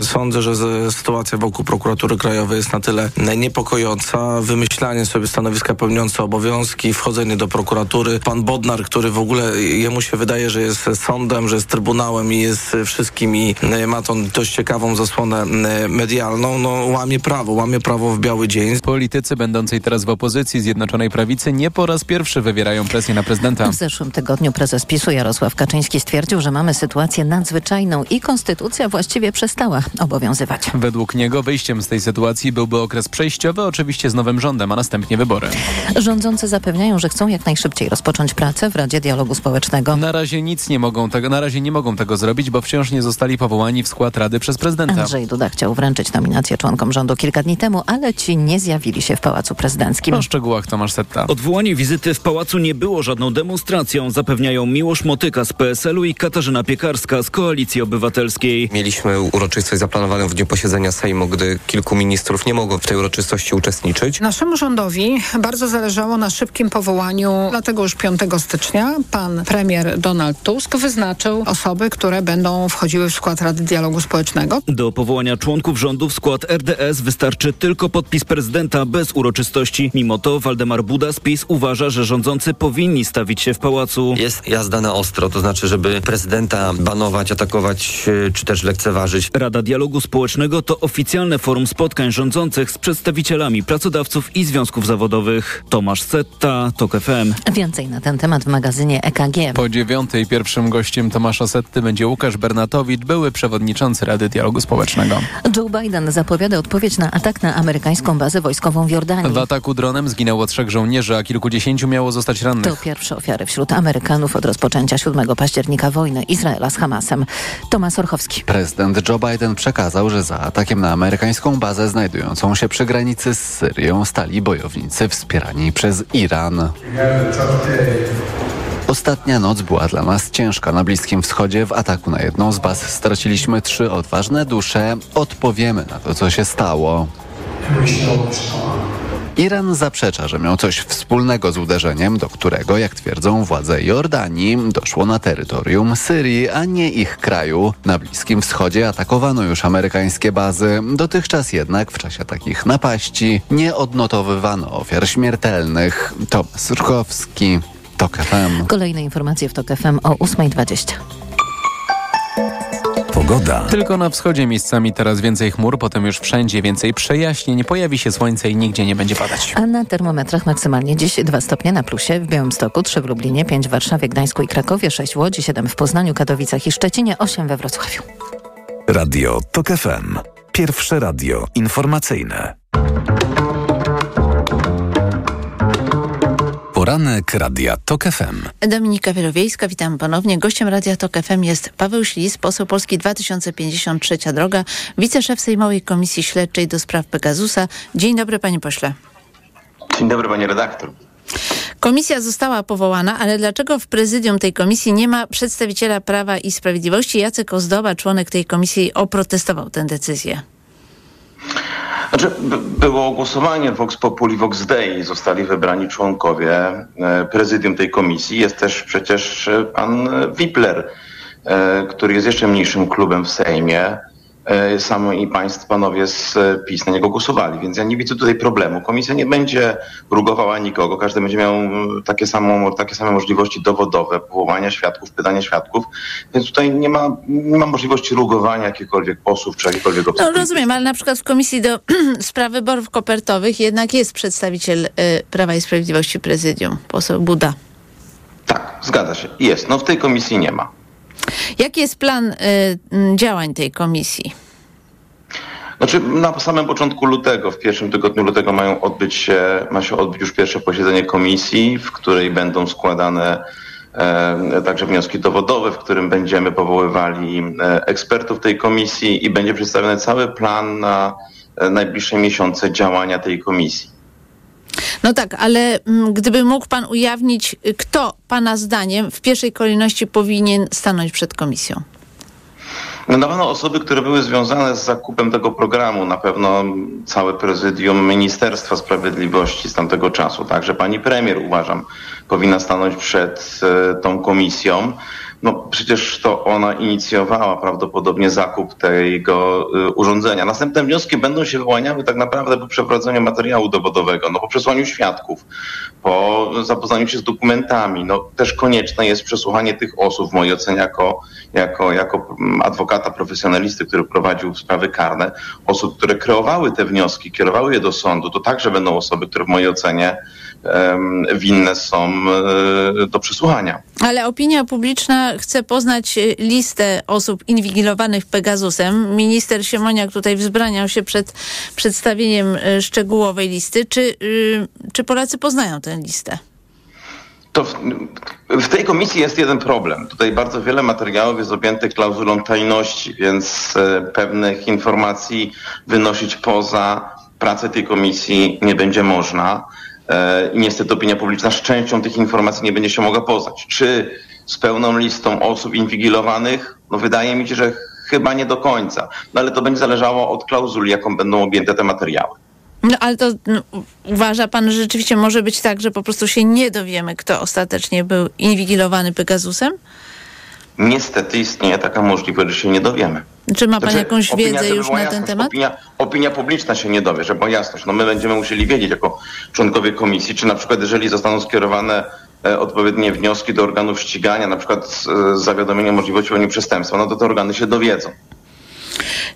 Sądzę, że sytuacja wokół prokuratury krajowej jest na tyle niepokojąca. Wymyślanie sobie stanowiska pełniące obowiązki, wchodzenie do prokuratury. Pan Bodnar, który w ogóle jemu się wydaje, że jest sądem, że jest trybunałem i jest wszystkim i ma tą dość ciekawą zasłonę medialną, no łamie prawo, łamie prawo w biały dzień. Politycy będącej teraz w opozycji Zjednoczonej Prawicy nie po raz pierwszy wywierają presję na prezydenta. W zeszłym tygodniu prezes PiSu Jarosław Kaczyński stwierdził, że mamy sytuację nadzwyczajną i konstytucja właściwie przestała obowiązywać. Według niego wyjściem z tej sytuacji byłby okres przejściowy, oczywiście z nowym rządem, a następnie wybory. Rządzący zapewniają, że chcą jak najszybciej rozpocząć pracę w Radzie Dialogu Społecznego. Na razie nic nie mogą tego, na razie nie mogą tego zrobić, bo wciąż nie zostali powołani w skład Rady przez prezydenta. Andrzej Duda chciał wręczyć nominację członkom rządu kilka dni temu, ale ci nie zjawili się w Pałacu Prezydenckim. O szczegółach Tomasz Setta. Odwołanie wizyty w Pałacu nie było żadną demonstracją, zapewniają Miłosz Motyka z PSL-u i Katarzyna Piekarska z Koalicji Obywatelskiej. Mieliśmy uroczystość zaplanowaną w dniu posiedzenia Sejmu, gdy kilku ministrów nie mogło w tej uroczystości uczestniczyć. Naszemu rządowi bardzo zależało na szybkim powołaniu, dlatego już 5 stycznia pan premier Donald Tusk wyznaczył osoby, które będą wchodziły w skład Rady Dialogu Społecznego. Do powołania członków rządu w skład RDS wystarczy tylko podpis prezydenta bez uroczystości. Mimo to Waldemar Buda z PiS uważa, że rządzący powinni stawić się w pałacu. Jest jazda na ostro, to znaczy, żeby prezydenta banować, atakować e, czy też lekceważyć. Rada Dialogu Społecznego to oficjalne forum spotkań rządzących z przedstawicielami pracodawców i związków zawodowych. Tomasz Setta, TOK FM. Więcej na ten temat w magazynie EKG. Po dziewiątej pierwszym gościem Tomasza Setty będzie Łukasz Bernatowicz, były przewodniczący Rady Dialogu Społecznego. Joe Biden zapowiada odpowiedź na atak na amerykańską bazę wojskową w Jordanii. W ataku dronem zginęło trzech żołnierzy, a kilkudziesięciu miało zostać rannych. To pierwsze ofiary wśród Amerykanów od rozpoczęcia 7 października wojny Izraela z Hamasem. Tomasz Orchowski. Prezydent Joe Biden przekazał, że za atakiem na amerykańską bazę znajdującą się przy granicy z Syrią stali bojownicy wspierani przez Iran. Ostatnia noc była dla nas ciężka na Bliskim Wschodzie. W ataku na jedną z baz straciliśmy trzy odważne dusze. Odpowiemy na to, co się stało. Iran zaprzecza, że miał coś wspólnego z uderzeniem, do którego, jak twierdzą władze Jordanii, doszło na terytorium Syrii, a nie ich kraju. Na Bliskim Wschodzie atakowano już amerykańskie bazy. Dotychczas jednak w czasie takich napaści nie odnotowywano ofiar śmiertelnych. Tomasz Rkowski, TOK FM. Kolejne informacje w TOK FM o 8.20. Pogoda. Tylko na wschodzie miejscami teraz więcej chmur, potem już wszędzie więcej przejaśnień, pojawi się słońce i nigdzie nie będzie padać. A na termometrach maksymalnie dziś 2 stopnie na plusie, w Białymstoku 3 w Lublinie, 5 w Warszawie, Gdańsku i Krakowie, 6 w Łodzi, 7 w Poznaniu, Katowicach i Szczecinie, 8 we Wrocławiu. Radio TOK FM. Pierwsze radio informacyjne. Poranek Radia TOK FM. Dominika Wielowiejska, witam ponownie. Gościem Radia TOK FM jest Paweł Ślis, poseł Polski 2053 Droga, wiceszef Sejmowej Komisji Śledczej do spraw Pegasusa. Dzień dobry panie pośle. Dzień dobry panie redaktor. Komisja została powołana, ale dlaczego w prezydium tej komisji nie ma przedstawiciela Prawa i Sprawiedliwości? Jacek Ozdoba, członek tej komisji, oprotestował tę decyzję. Znaczy, było głosowanie Vox Populi, Vox Dei, zostali wybrani członkowie e, prezydium tej komisji. Jest też przecież e, pan Wipler, e, który jest jeszcze mniejszym klubem w Sejmie. E, sam i państwo, panowie z PiS na niego głosowali, więc ja nie widzę tutaj problemu. Komisja nie będzie rugowała nikogo, każdy będzie miał takie, samą, takie same możliwości dowodowe, powołania świadków, pytania świadków, więc tutaj nie ma, nie ma możliwości rugowania jakichkolwiek posłów czy jakichkolwiek obcych. No rozumiem, ale na przykład w Komisji do Spraw Wyborów Kopertowych jednak jest przedstawiciel y, Prawa i Sprawiedliwości Prezydium, poseł Buda. Tak, zgadza się, jest. No w tej komisji nie ma. Jaki jest plan y, działań tej komisji? Znaczy na samym początku lutego, w pierwszym tygodniu lutego mają odbyć się, ma się odbyć już pierwsze posiedzenie komisji, w której będą składane e, także wnioski dowodowe, w którym będziemy powoływali e, ekspertów tej komisji i będzie przedstawiony cały plan na e, najbliższe miesiące działania tej komisji. No tak, ale m, gdyby mógł pan ujawnić, kto pana zdaniem w pierwszej kolejności powinien stanąć przed komisją? No na pewno osoby, które były związane z zakupem tego programu, na pewno całe prezydium Ministerstwa Sprawiedliwości z tamtego czasu. Także pani premier, uważam, powinna stanąć przed e, tą komisją. No przecież to ona inicjowała prawdopodobnie zakup tego y, urządzenia. Następne wnioski będą się wyłaniały tak naprawdę po przeprowadzeniu materiału dowodowego, no po przesłaniu świadków, po zapoznaniu się z dokumentami. No też konieczne jest przesłuchanie tych osób, w mojej ocenie jako, jako, jako mm, adwokata profesjonalisty, który prowadził sprawy karne, osób, które kreowały te wnioski, kierowały je do sądu, to także będą osoby, które w mojej ocenie winne są e, do przesłuchania. Ale opinia publiczna chce poznać e, listę osób inwigilowanych Pegasusem. Minister Siemoniak tutaj wzbraniał się przed przedstawieniem e, szczegółowej listy. Czy, czy Polacy poznają tę listę? To w, w, tej komisji jest jeden problem. Tutaj bardzo wiele materiałów jest objętych klauzulą tajności, więc pewnych informacji wynosić poza pracę tej komisji nie będzie można. E, niestety opinia publiczna z częścią tych informacji nie będzie się mogła poznać. Czy z pełną listą osób inwigilowanych? No wydaje mi się, że chyba nie do końca. No ale to będzie zależało od klauzuli, jaką będą objęte te materiały. No ale to no, uważa pan, że rzeczywiście może być tak, że po prostu się nie dowiemy, kto ostatecznie był inwigilowany Pegasusem? Niestety istnieje taka możliwość, że się nie dowiemy. Czy ma pan znaczy, jakąś wiedzę już na jasność, ten temat? Opinia, opinia, publiczna się nie dowie, żeby jasność. No my będziemy musieli wiedzieć jako członkowie komisji, czy na przykład jeżeli zostaną skierowane odpowiednie wnioski do organów ścigania, na przykład z, z zawiadomieniem o możliwości popełnienia przestępstwa, no to te organy się dowiedzą.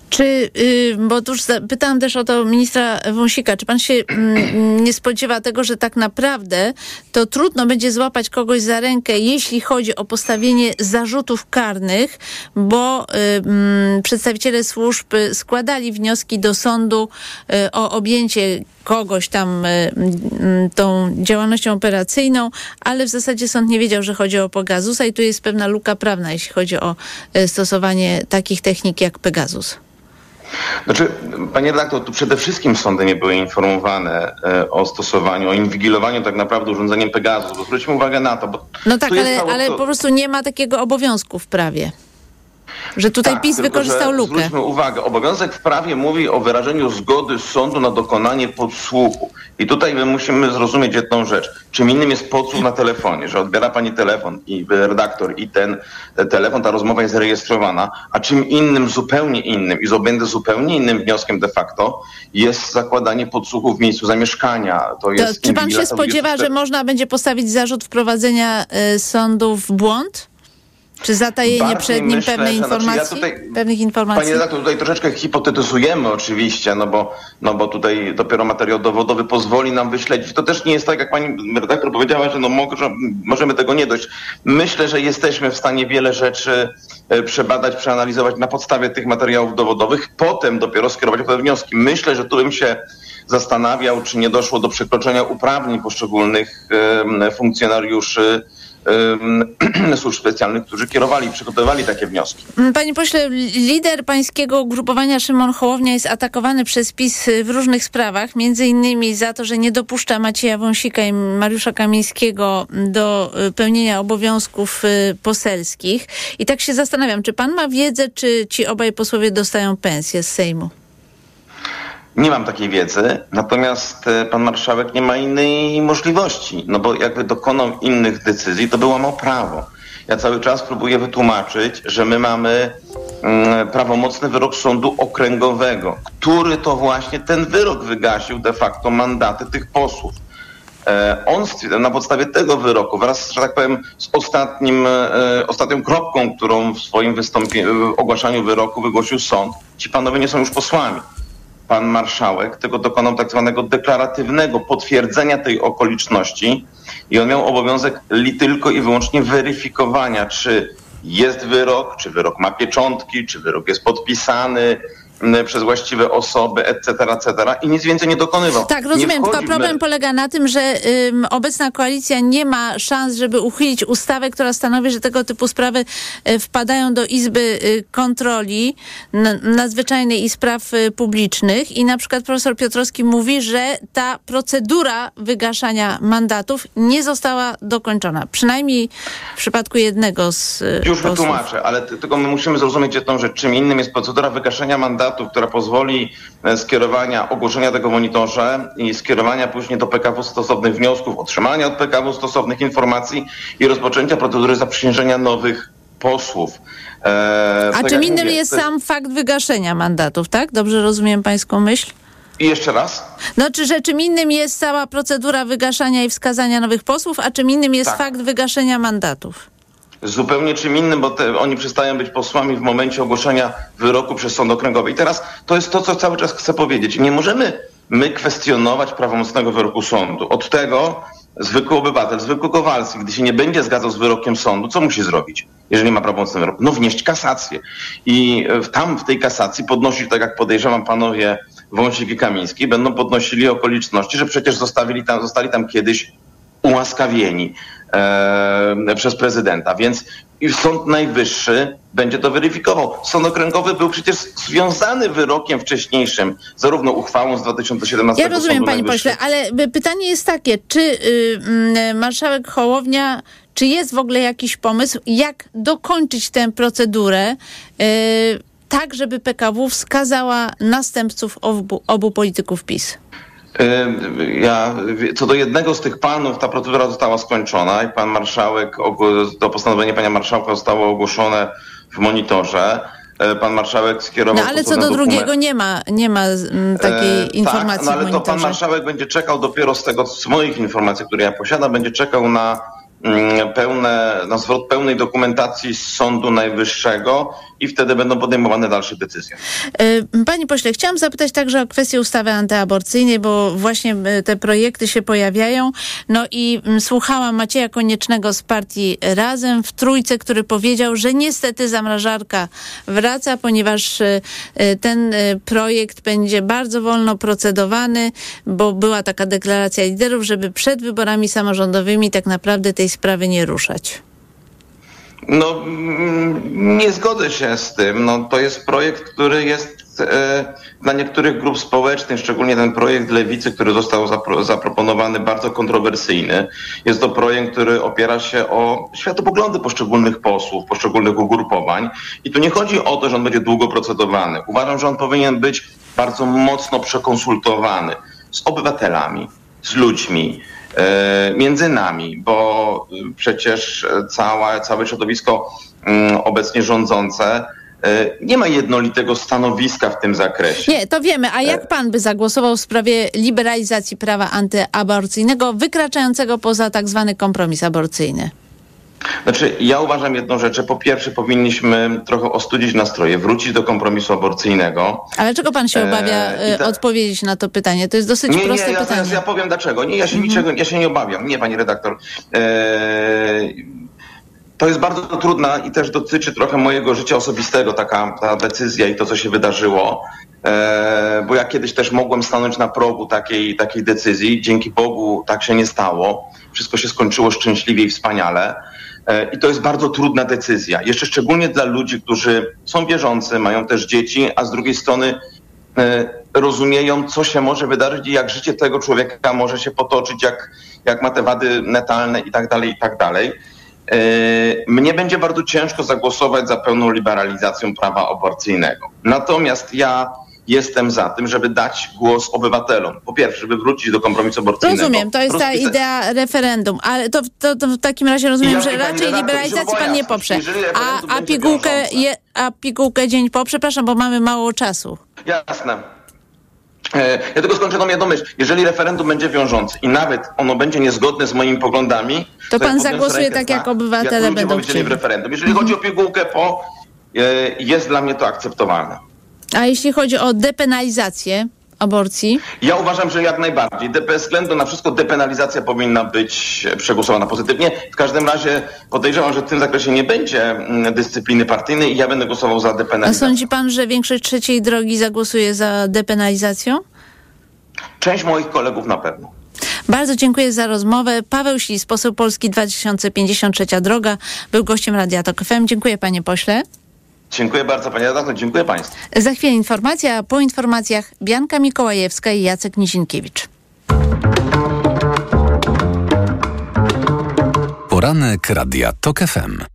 Czy, y, bo tuż pytałam też o to ministra Wąsika, czy pan się mm, nie spodziewa tego, że tak naprawdę to trudno będzie złapać kogoś za rękę, jeśli chodzi o postawienie zarzutów karnych, bo y, mm, przedstawiciele służb składali wnioski do sądu y, o objęcie kogoś tam tą działalnością operacyjną, ale w zasadzie sąd nie wiedział, że chodzi o Pegasusa i tu jest pewna luka prawna, jeśli chodzi o stosowanie takich technik jak Pegasus. Znaczy, panie redaktor, tu przede wszystkim sądy nie były informowane e, o stosowaniu, o inwigilowaniu tak naprawdę urządzeniem Pegasus, bo zwróćmy uwagę na to. Bo no tak, ale, ale po prostu nie ma takiego obowiązku w prawie. Że tutaj tak, PiS wykorzystał lukę. Zwróćmy uwagę, obowiązek w prawie mówi o wyrażeniu zgody sądu na dokonanie podsłuchu. I tutaj my musimy zrozumieć jedną rzecz. Czym innym jest podsłuch na telefonie, że odbiera pani telefon i redaktor i ten telefon, ta rozmowa jest zarejestrowana, a czym innym, zupełnie innym i będę zupełnie innym wnioskiem de facto jest zakładanie podsłuchu w miejscu zamieszkania. To jest to, czy pan się spodziewa, że można będzie postawić zarzut wprowadzenia y, sądu w błąd? Czy zatajenie Bardziej przed nim myślę, pewnej informacji? Znaczy ja tutaj, pewnych informacji? Panie redaktor, tutaj troszeczkę hipotetyzujemy oczywiście, no bo, no bo tutaj dopiero materiał dowodowy pozwoli nam wyśledzić. To też nie jest tak, jak pani redaktor powiedziała, że no może, możemy tego nie dojść. Myślę, że jesteśmy w stanie wiele rzeczy e, przebadać, przeanalizować na podstawie tych materiałów dowodowych, potem dopiero skierować pewne wnioski. Myślę, że tu bym się zastanawiał, czy nie doszło do przekroczenia uprawnień poszczególnych funkcjonariuszy służb specjalnych, którzy kierowali, przygotowywali takie wnioski. Mm, panie pośle, lider pańskiego ugrupowania Szymon Hołownia jest atakowany przez PiS w różnych sprawach, między innymi za to, że nie dopuszcza Macieja Wąsika i Mariusza Kamińskiego do y, pełnienia obowiązków y, poselskich. I tak się zastanawiam, czy pan ma wiedzę, czy ci obaj posłowie dostają pensję z Sejmu? Nie mam takiej wiedzy, natomiast e, pan marszałek nie ma innej możliwości, no bo jakby dokonał innych decyzji, to by łamał prawo. Ja cały czas próbuję wytłumaczyć, że my mamy mm, prawomocny wyrok sądu okręgowego, który to właśnie ten wyrok wygasił de facto mandaty tych posłów. E, on na podstawie tego wyroku wraz, że tak powiem, z ostatnim, e, ostatnią kropką, którą w swoim wystąpieniu, ogłaszaniu wyroku wygłosił sąd, ci panowie nie są już posłami pan marszałek, tylko dokonał tak zwanego deklaratywnego potwierdzenia tej okoliczności i on miał obowiązek li tylko i wyłącznie weryfikowania, czy jest wyrok, czy wyrok ma pieczątki, czy wyrok jest podpisany, przez właściwe osoby, etc., etc. i nic więcej nie dokonywał. Tak, rozumiem, tylko problem polega na tym, że ym, obecna koalicja nie ma szans, żeby uchylić ustawę, która stanowi, że tego typu sprawy y, wpadają do Izby y, Kontroli Nadzwyczajnej i Spraw y, Publicznych i na przykład profesor Piotrowski mówi, że ta procedura wygaszania mandatów nie została dokończona. Przynajmniej w przypadku jednego z Już posłów. wytłumaczę, ale tylko my musimy zrozumieć jedną rzecz. Czym innym jest procedura wygaszenia mandatu która pozwoli e, skierowania, ogłoszenia tego monitorze i skierowania później do PKW stosownych wniosków, otrzymania od PKW stosownych informacji i rozpoczęcia procedury zaprzysiężenia nowych posłów. E, A tak czym innym mówię, jest to sam fakt wygaszenia mandatów, tak? Dobrze rozumiem pańską myśl? I jeszcze raz? No, czy że czym innym jest cała procedura wygaszania i wskazania nowych posłów, a czym innym jest Tak. fakt wygaszenia mandatów? Zupełnie czym innym, bo te, oni przestają być posłami w momencie ogłoszenia wyroku przez sąd okręgowy. I teraz to jest to, co cały czas chcę powiedzieć. Nie możemy my kwestionować prawomocnego wyroku sądu. Od tego zwykły obywatel, zwykły Kowalski, gdy się nie będzie zgadzał z wyrokiem sądu, co musi zrobić, jeżeli ma prawomocny wyrok? No wnieść kasację. I e, tam w tej kasacji podnosić, tak jak podejrzewam panowie Wąsik i Kamiński, będą podnosili okoliczności, że przecież zostawili tam, zostali tam kiedyś ułaskawieni e, przez prezydenta. Więc Sąd Najwyższy będzie to weryfikował. Sąd Okręgowy był przecież związany wyrokiem wcześniejszym, zarówno uchwałą z 2017 Ja rozumiem, Sądu panie Najwyższego. pośle, ale y, pytanie jest takie, czy y, mm, marszałek Hołownia, czy jest w ogóle jakiś pomysł, jak dokończyć tę procedurę y, tak, żeby PKW wskazała następców obu, obu polityków PiS? Ja, co do jednego z tych panów, ta procedura została skończona i pan marszałek, to postanowienie pana marszałka zostało ogłoszone w monitorze. E, Pan marszałek skierował No ale co do dokumenty. drugiego nie ma, nie ma mm, takiej E, informacji tak, no ale to pan marszałek będzie czekał dopiero z tego, z moich informacji, które ja posiadam, będzie czekał na mm, pełne, na zwrot pełnej dokumentacji z Sądu Najwyższego i wtedy będą podejmowane dalsze decyzje. Y, Panie pośle, chciałam zapytać także o kwestię ustawy antyaborcyjnej, bo właśnie y, te projekty się pojawiają. No i mm, słuchałam Macieja Koniecznego z partii Razem w Trójce, który powiedział, że niestety zamrażarka wraca, ponieważ y, ten projekt będzie bardzo wolno procedowany, bo była taka deklaracja liderów, żeby przed wyborami samorządowymi tak naprawdę tej sprawy nie ruszać. No, mm, nie zgodzę się z tym. No, to jest projekt, który jest e, dla niektórych grup społecznych, szczególnie ten projekt Lewicy, który został zapro, zaproponowany, bardzo kontrowersyjny. Jest to projekt, który opiera się o światopoglądy poszczególnych posłów, poszczególnych ugrupowań. I tu nie chodzi o to, że on będzie długo procedowany. Uważam, że on powinien być bardzo mocno przekonsultowany z obywatelami, z ludźmi, między nami, bo y, przecież cała, całe środowisko mm, obecnie rządzące e, nie ma jednolitego stanowiska w tym zakresie. Nie, to wiemy. A jak pan by zagłosował w sprawie liberalizacji prawa antyaborcyjnego, wykraczającego poza tak zwany kompromis aborcyjny? Znaczy, ja uważam jedną rzecz, że po pierwsze powinniśmy trochę ostudzić nastroje, wrócić do kompromisu aborcyjnego. Ale czego pan się Eee, obawia e, ta- odpowiedzieć na to pytanie? To jest dosyć Nie, nie, proste ja, pytanie. ja, powiem dlaczego. Nie, ja się niczego, ja się nie obawiam. Nie, pani redaktor. Eee, to jest bardzo trudna i też dotyczy trochę mojego życia osobistego, taka ta decyzja i to, co się wydarzyło. Eee, bo ja kiedyś też mogłem stanąć na progu takiej, takiej decyzji. Dzięki Bogu tak się nie stało. Wszystko się skończyło szczęśliwie i wspaniale. Eee, I to jest bardzo trudna decyzja. Jeszcze szczególnie dla ludzi, którzy są wierzący, mają też dzieci, a z drugiej strony e, rozumieją, co się może wydarzyć i jak życie tego człowieka może się potoczyć, jak, jak ma te wady netalne i tak dalej, i tak dalej. E, Mnie będzie bardzo ciężko zagłosować za pełną liberalizacją prawa aborcyjnego. Natomiast ja jestem za tym, żeby dać głos obywatelom. Po pierwsze, żeby wrócić do kompromisu aborcyjnego. Rozumiem, to jest ta idea referendum, ale to, to, to w takim razie rozumiem, Ja że raczej liberalizacji pan nie poprze. A, a, pigułkę je, a pigułkę dzień po, przepraszam, bo mamy mało czasu. Jasne. E, Ja tylko skończę tą jedną myśl. Jeżeli referendum będzie wiążące i nawet ono będzie niezgodne z moimi poglądami, To pan ja zagłosuje tak, jak obywatele jak będą chcieli. w referendum. Jeżeli chodzi o pigułkę po, e, jest dla mnie to akceptowalne. A jeśli chodzi o depenalizację aborcji, Ja uważam, że jak najbardziej. Bez względu na wszystko depenalizacja powinna być przegłosowana pozytywnie. W każdym razie podejrzewam, że w tym zakresie nie będzie mm, dyscypliny partyjnej i ja będę głosował za a depenalizacją. sądzi pan, że większość trzeciej drogi zagłosuje za depenalizacją? Część moich kolegów na pewno. Bardzo dziękuję za rozmowę. Paweł Ślis, poseł Polski 2053 Droga, był gościem Radia Tok FM. Dziękuję panie pośle. Dziękuję bardzo panie redaktor, dziękuję państwu. Za chwilę informacja, a po informacjach Bianka Mikołajewska i Jacek Nizinkiewicz. Poranek Radia TOK FM.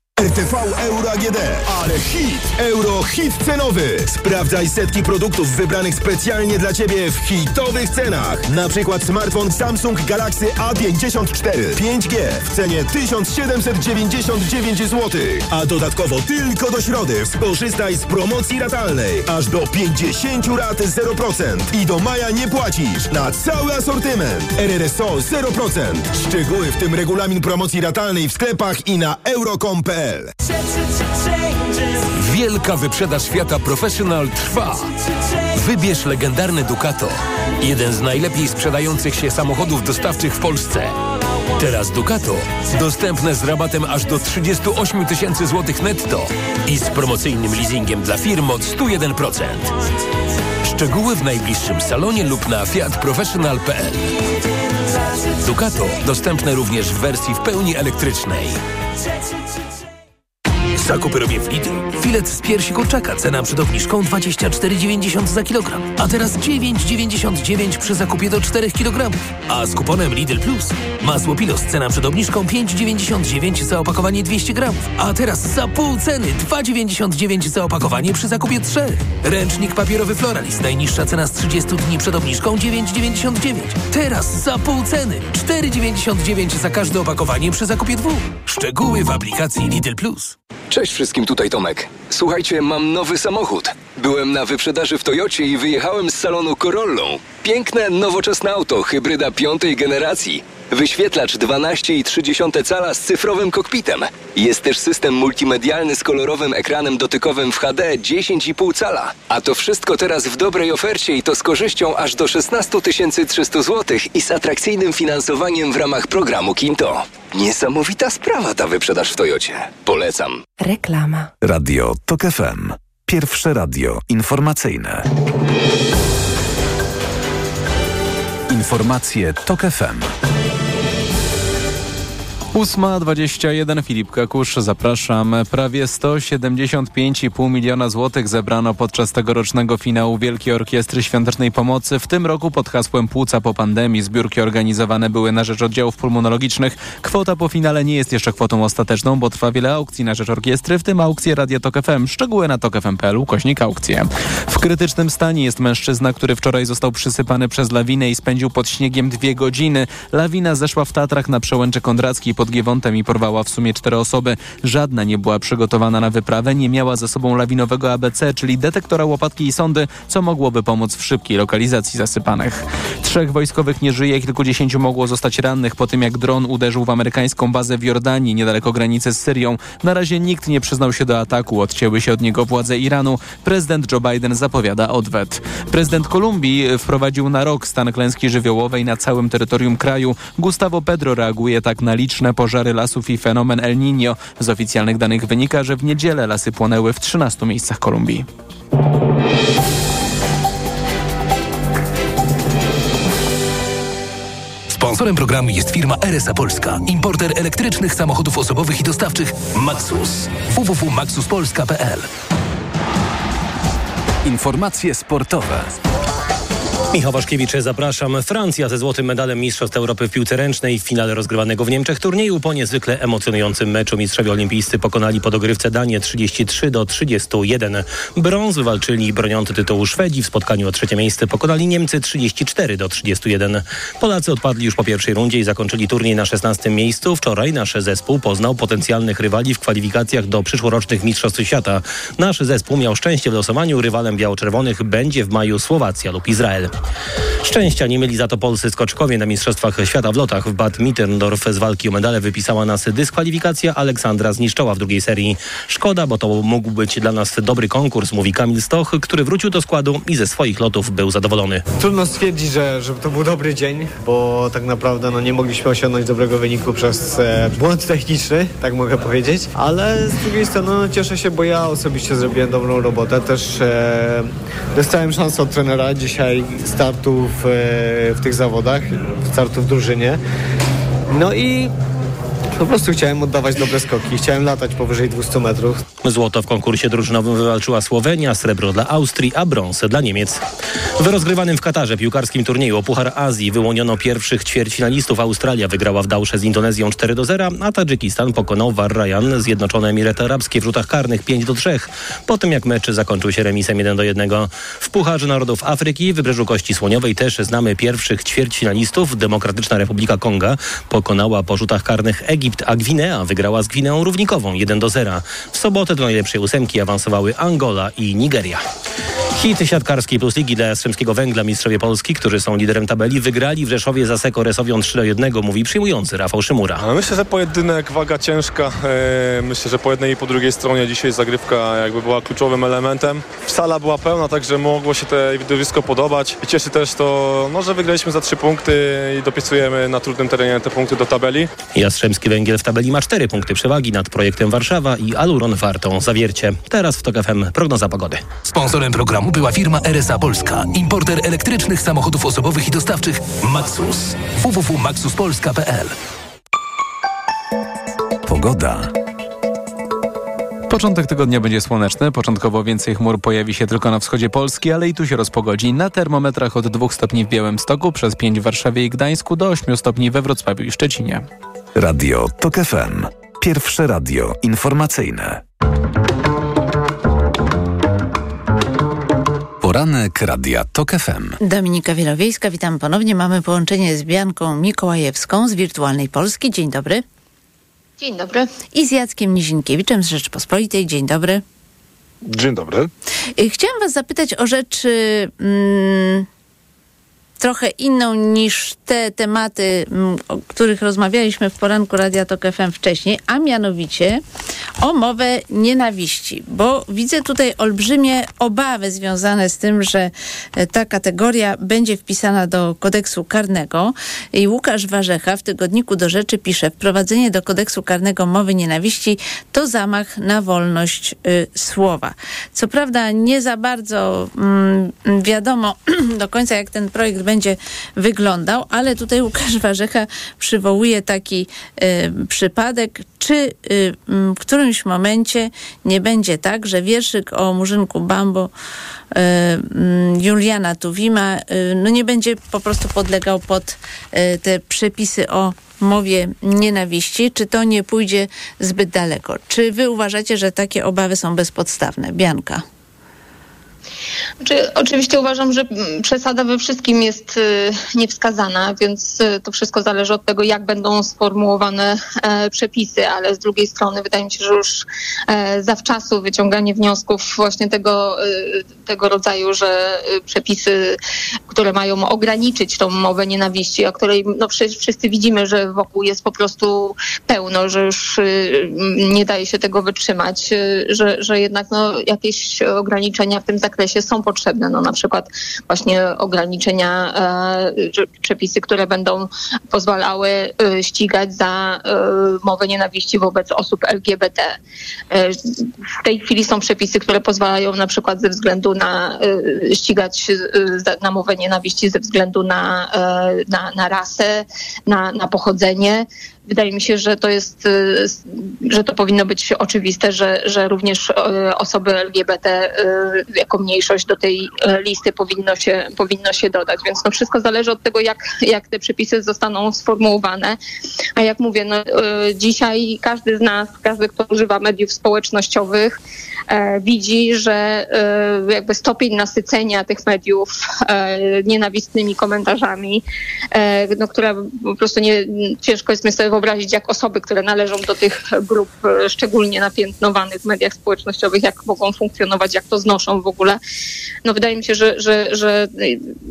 RTV Euro AGD. Ale hit! Euro hit cenowy. Sprawdzaj setki produktów wybranych specjalnie dla Ciebie w hitowych cenach. Na przykład smartfon Samsung Galaxy A54 5G w cenie 1799 zł. A dodatkowo tylko do środy skorzystaj z promocji ratalnej. Aż do 50 rat 0%. I do maja nie płacisz na cały asortyment. RRSO 0%. Szczegóły w tym regulamin promocji ratalnej w sklepach i na euro.com.pl Wielka wyprzedaż świata Professional trwa. Wybierz legendarny Ducato. Jeden z najlepiej sprzedających się samochodów dostawczych w Polsce. Teraz Ducato dostępne z rabatem aż do 38 tysięcy złotych netto i z promocyjnym leasingiem dla firm od 101%. Szczegóły w najbliższym salonie lub na fiatprofessional.pl Ducato dostępne również w wersji w pełni elektrycznej. Zakupy robię w Lidl. Filet z piersi kurczaka, cena przed obniżką 24,90 za kilogram. A teraz 9,99 przy zakupie do 4 kg. A z kuponem Lidl Plus masło Pilos, cena przed obniżką 5,99 za opakowanie 200 gramów. A teraz za pół ceny 2,99 za opakowanie przy zakupie 3. Ręcznik papierowy Floralist, najniższa cena z 30 dni przed obniżką 9,99. Teraz za pół ceny 4,99 za każde opakowanie przy zakupie dwóch. Szczegóły w aplikacji Lidl Plus. Cześć wszystkim, tutaj Tomek. Słuchajcie, mam nowy samochód. Byłem na wyprzedaży w Toyocie i wyjechałem z salonu Corollą. Piękne, nowoczesne auto, hybryda piątej generacji. Wyświetlacz 12,3 cala z cyfrowym kokpitem. Jest też system multimedialny z kolorowym ekranem dotykowym w HD 10,5 cala. A to wszystko teraz w dobrej ofercie i to z korzyścią aż do 16 300 zł i z atrakcyjnym finansowaniem w ramach programu Kinto. Niesamowita sprawa ta wyprzedaż w Toyocie. Polecam. Reklama. Radio Tok FM. Pierwsze radio informacyjne. Informacje Tok FM. 8.21 Filip Kakusz, zapraszam. Prawie 175,5 miliona złotych zebrano podczas tegorocznego finału Wielkiej Orkiestry Świątecznej Pomocy. W tym roku pod hasłem Płuca po pandemii zbiórki organizowane były na rzecz oddziałów pulmonologicznych. Kwota po finale nie jest jeszcze kwotą ostateczną, bo trwa wiele aukcji na rzecz orkiestry, w tym aukcje Radio Tok FM. Szczegóły na tokfm.pl, kośnik aukcje. W krytycznym stanie jest mężczyzna, który wczoraj został przysypany przez lawinę i spędził pod śniegiem dwie godziny. Lawina zeszła w Tatrach na przełęczy Kondrackiej pod i porwała w sumie cztery osoby. Żadna nie była przygotowana na wyprawę, nie miała ze sobą lawinowego ABC, czyli detektora łopatki i sondy, co mogłoby pomóc w szybkiej lokalizacji zasypanych. Trzech wojskowych nie żyje, kilkudziesięciu mogło zostać rannych po tym, jak dron uderzył w amerykańską bazę w Jordanii, niedaleko granicy z Syrią. Na razie nikt nie przyznał się do ataku, odcięły się od niego władze Iranu. Prezydent Joe Biden zapowiada odwet. Prezydent Kolumbii wprowadził na rok stan klęski żywiołowej na całym terytorium kraju. Gustavo Pedro reaguje tak na liczne pożary lasów i fenomen El Niño. Z oficjalnych danych wynika, że w niedzielę lasy płonęły w 13 miejscach Kolumbii. Sponsorem programu jest firma RSA Polska, importer elektrycznych samochodów osobowych i dostawczych Maxus. www.maxuspolska.pl Informacje sportowe. Michał Waszkiewicz, zapraszam. Francja ze złotym medalem Mistrzostw Europy w piłce ręcznej w finale rozgrywanego w Niemczech turnieju po niezwykle emocjonującym meczu mistrzowie olimpijscy pokonali po dogrywce Danię 33 do 31. Brąz wywalczyli broniący tytułu Szwedzi w spotkaniu o trzecie miejsce pokonali Niemcy 34 do 31. Polacy odpadli już po pierwszej rundzie i zakończyli turniej na 16 miejscu. Wczoraj nasz zespół poznał potencjalnych rywali w kwalifikacjach do przyszłorocznych Mistrzostw Świata. Nasz zespół miał szczęście w losowaniu. Rywalem biało-czerwonych będzie w maju Słowacja lub Izrael. Szczęścia nie mieli za to polscy skoczkowie na Mistrzostwach Świata w lotach. W Bad Mitterndorf z walki o medale wypisała nas dyskwalifikacja Aleksandra Zniszczoła w drugiej serii. Szkoda, bo to mógł być dla nas dobry konkurs, mówi Kamil Stoch, który wrócił do składu i ze swoich lotów był zadowolony. Trudno stwierdzić, że, że to był dobry dzień, bo tak naprawdę no, nie mogliśmy osiągnąć dobrego wyniku przez e, błąd techniczny, tak mogę powiedzieć, ale z drugiej strony no, cieszę się, bo ja osobiście zrobiłem dobrą robotę. Też e, dostałem szansę od trenera dzisiaj startu w, e, w tych zawodach, startu w drużynie. No i po prostu chciałem oddawać dobre skoki. Chciałem latać powyżej 200 metrów. Złoto w konkursie drużynowym wywalczyła Słowenia, srebro dla Austrii, a brąz dla Niemiec. W rozgrywanym w Katarze piłkarskim turnieju o Puchar Azji wyłoniono pierwszych ćwierćfinalistów. Australia wygrała w Dausze z Indonezją 4 do 0, a Tadżykistan pokonał Warrajan Zjednoczone Emiraty Arabskie w rzutach karnych 5 do 3. Po tym jak mecz zakończył się remisem 1 do 1. W Pucharze Narodów Afryki, Wybrzeżu Kości Słoniowej też znamy pierwszych ćwierćfinalistów. Demokratyczna Republika Konga pokonała po rzutach karnych Egipt, a Gwinea wygrała z Gwineą Równikową 1 do 0. W sobotę do najlepszej ósemki awansowały Angola i Nigeria. Hit siatkarskiej plus ligi dla Jastrzębskiego Węgla mistrzowie Polski, którzy są liderem tabeli, wygrali w Rzeszowie za Seko Resowią 3 do 1, mówi przyjmujący Rafał Szymura. Myślę, że pojedynek, waga ciężka. E, myślę, że po jednej i po drugiej stronie dzisiaj zagrywka jakby była kluczowym elementem. Sala była pełna, także mogło się to widowisko podobać. I cieszy też to, no, że wygraliśmy za trzy punkty i dopisujemy na trudnym terenie te punkty do tabeli. Jastrzębski Węgiel w tabeli ma 4 punkty przewagi nad projektem Warszawa i Aluron Wartą Zawiercie. Teraz w TOK FM prognoza pogody. Sponsorem programu była firma RSA Polska, importer elektrycznych samochodów osobowych i dostawczych Maxus. www.maxuspolska.pl Pogoda. Początek tygodnia będzie słoneczny. Początkowo więcej chmur pojawi się tylko na wschodzie Polski, ale i tu się rozpogodzi. Na termometrach od 2 stopni w Białymstoku, przez 5 w Warszawie i Gdańsku, do 8 stopni we Wrocławiu i Szczecinie. Radio TOK FM. Pierwsze radio informacyjne. Poranek Radia TOK FM. Dominika Wielowiejska, witam ponownie. Mamy połączenie z Bianką Mikołajewską z Wirtualnej Polski. Dzień dobry. Dzień dobry. I z Jackiem Nizinkiewiczem z Rzeczpospolitej. Dzień dobry. Dzień dobry. Y, Chciałam was zapytać o rzeczy mm, trochę inną niż te tematy, mm, o których rozmawialiśmy w poranku Radia Tok FM wcześniej, a mianowicie o mowę nienawiści, bo widzę tutaj olbrzymie obawy związane z tym, że e, ta kategoria będzie wpisana do kodeksu karnego i Łukasz Warzecha w tygodniku do rzeczy pisze, wprowadzenie do kodeksu karnego mowy nienawiści to zamach na wolność y, słowa. Co prawda nie za bardzo mm, wiadomo do końca, jak ten projekt będzie wyglądał, ale tutaj Łukasz Warzecha przywołuje taki y, przypadek, czy y, w którymś momencie nie będzie tak, że wierszyk o Murzynku Bambo mm, Juliana Tuwima no nie będzie po prostu podlegał pod te przepisy o mowie nienawiści, czy to nie pójdzie zbyt daleko? Czy wy uważacie, że takie obawy są bezpodstawne? Bianka. Znaczy, oczywiście uważam, że przesada we wszystkim jest y, niewskazana, więc y, to wszystko zależy od tego, jak będą sformułowane e, przepisy, ale z drugiej strony wydaje mi się, że już e, zawczasu wyciąganie wniosków właśnie tego, y, tego rodzaju, że przepisy, które mają ograniczyć tą mowę nienawiści, o której no, wszyscy, widzimy, że wokół jest po prostu pełno, że już nie daje się tego wytrzymać, że, że jednak no, jakieś ograniczenia w tym zakresie są potrzebne. No, na przykład właśnie ograniczenia, e, przepisy, które będą pozwalały e, ścigać za e, mowę nienawiści wobec osób LGBT. W tej chwili są przepisy, które pozwalają na przykład ze względu na ścigać na mowę nienawiści ze względu na, na, na rasę, na, na pochodzenie. Wydaje mi się, że to jest, y, że to powinno być oczywiste, że, że również y, osoby LGBT y, jako mniejszość do tej listy powinno się, powinno się dodać. Więc no wszystko zależy od tego, jak, jak te przepisy zostaną sformułowane. A jak mówię, no, dzisiaj każdy z nas, każdy, kto używa mediów społecznościowych, e, widzi, że jakby stopień nasycenia tych mediów e, nienawistnymi komentarzami, e, no, która po prostu nie, ciężko jest mi sobie wyobrazić, jak osoby, które należą do tych grup e, szczególnie napiętnowanych w mediach społecznościowych, jak mogą funkcjonować, jak to znoszą w ogóle. No wydaje mi się, że, że, że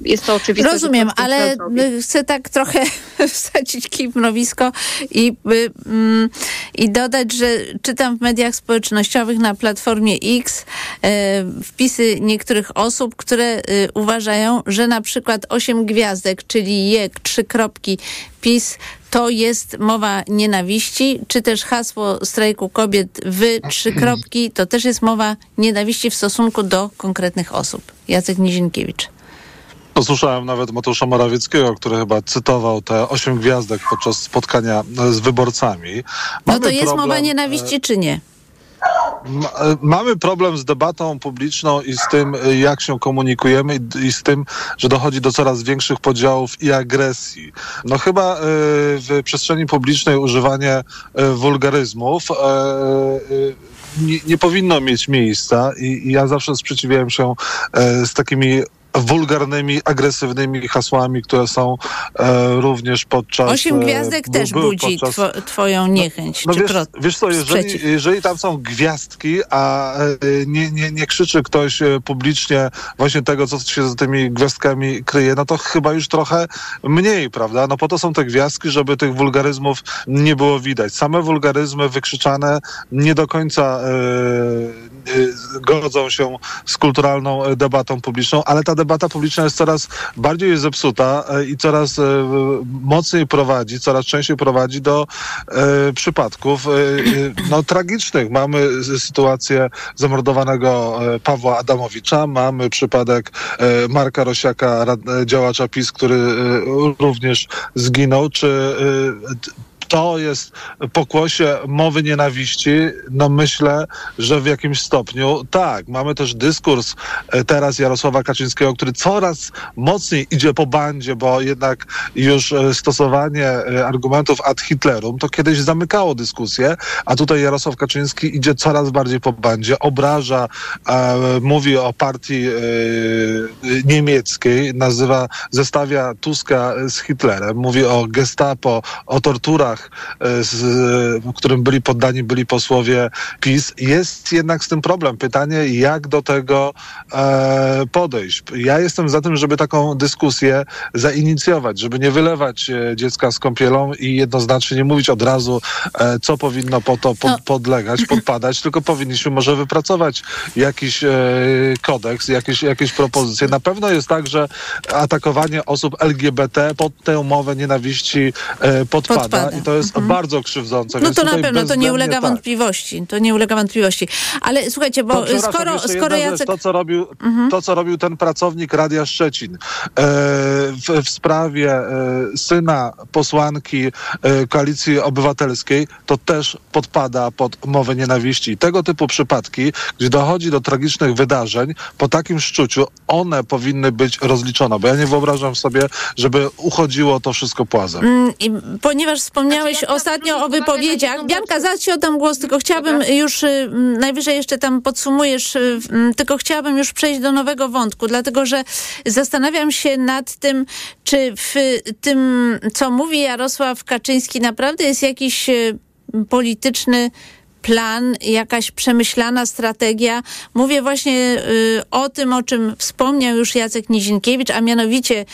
jest to oczywiste. Rozumiem, to ale chcę tak trochę wsadzić kij w mrowisko i, y, mm, i dodać, że czytam w mediach społecznościowych na platformie X e, wpisy niektórych osób, które uważają, że na przykład 8 gwiazdek, czyli jek, trzy kropki, PiS to jest mowa nienawiści, czy też hasło strajku kobiet wy trzy kropki, to też jest mowa nienawiści w stosunku do konkretnych osób. Jacek Nizinkiewicz. Posłyszałem nawet Mateusza Morawieckiego, który chyba cytował te osiem gwiazdek podczas spotkania z wyborcami. Mamy Mamy no to jest problem, mowa nienawiści, czy nie? E, Mamy problem z debatą publiczną i z tym, e, jak się komunikujemy i, z tym, że dochodzi do coraz większych podziałów i agresji. No chyba e, w przestrzeni publicznej używanie wulgaryzmów nie, nie powinno mieć miejsca i, i ja zawsze sprzeciwiałem się z takimi wulgarnymi, agresywnymi hasłami, które są e, również podczas... Osiem e, gwiazdek by- też budzi podczas- two, twoją niechęć. no czy wiesz, pro- wiesz co, jeżeli, jeżeli tam są gwiazdki, a e, nie, nie, nie krzyczy ktoś e, publicznie właśnie tego, co się za tymi gwiazdkami kryje, no to chyba już trochę mniej, prawda? No po to są te gwiazdki, żeby tych wulgaryzmów nie było widać. Same wulgaryzmy wykrzyczane nie do końca e, e, godzą się z kulturalną e, debatą publiczną, ale ta debata publiczna jest coraz bardziej zepsuta e, i coraz e, mocniej prowadzi, coraz częściej prowadzi do e, przypadków no, tragicznych. Mamy sytuację zamordowanego Pawła Adamowicza, mamy przypadek Marka Rosiaka, działacza PiS, który również zginął. Czy to jest pokłosie mowy nienawiści, no myślę, że w jakimś stopniu tak. Mamy też dyskurs e, teraz Jarosława Kaczyńskiego, który coraz mocniej idzie po bandzie, bo jednak już e, stosowanie e, argumentów ad Hitlerum to kiedyś zamykało dyskusję, a tutaj Jarosław Kaczyński idzie coraz bardziej po bandzie, obraża, e, mówi o partii e, niemieckiej, nazywa, zestawia Tuska z Hitlerem, mówi o gestapo, o torturach, e, z, którym byli poddani byli posłowie PiS. Jest jednak z tym problem. Pytanie, jak do tego e, podejść. Ja jestem za tym, żeby taką dyskusję zainicjować, żeby nie wylewać e, dziecka z kąpielą i jednoznacznie nie mówić od razu, e, co powinno po to pod, podlegać, podpadać, tylko powinniśmy może wypracować jakiś e, kodeks, jakieś, jakieś propozycje. Na pewno jest tak, że atakowanie osób LGBT pod tę mowę nienawiści e, podpada, Podpada. To jest bardzo krzywdzące. No to na pewno, to nie ulega tak. wątpliwości. To nie ulega wątpliwości. Ale słuchajcie, bo To, skoro, skoro. Jacek... To co, robił, to, co robił ten pracownik Radia Szczecin e, w, w sprawie e, syna posłanki e, Koalicji Obywatelskiej, to też podpada pod mowę nienawiści. Tego typu przypadki, gdzie dochodzi do tragicznych wydarzeń, po takim szczuciu one powinny być rozliczone, bo ja nie wyobrażam sobie, żeby uchodziło to wszystko płazem. Mm, i Ponieważ wspomniałeś ostatnio o wypowiedziach, Bianka, zaraz ci oddam głos, tylko chciałabym już, y, najwyżej jeszcze tam podsumujesz, y, tylko chciałabym już przejść do nowego wątku, dlatego że zastanawiam się nad tym, czy w tym, co mówi Jarosław Kaczyński, naprawdę jest jakiś y, polityczny plan, jakaś przemyślana strategia. Mówię właśnie y, o tym, o czym wspomniał już Jacek Nizinkiewicz, a mianowicie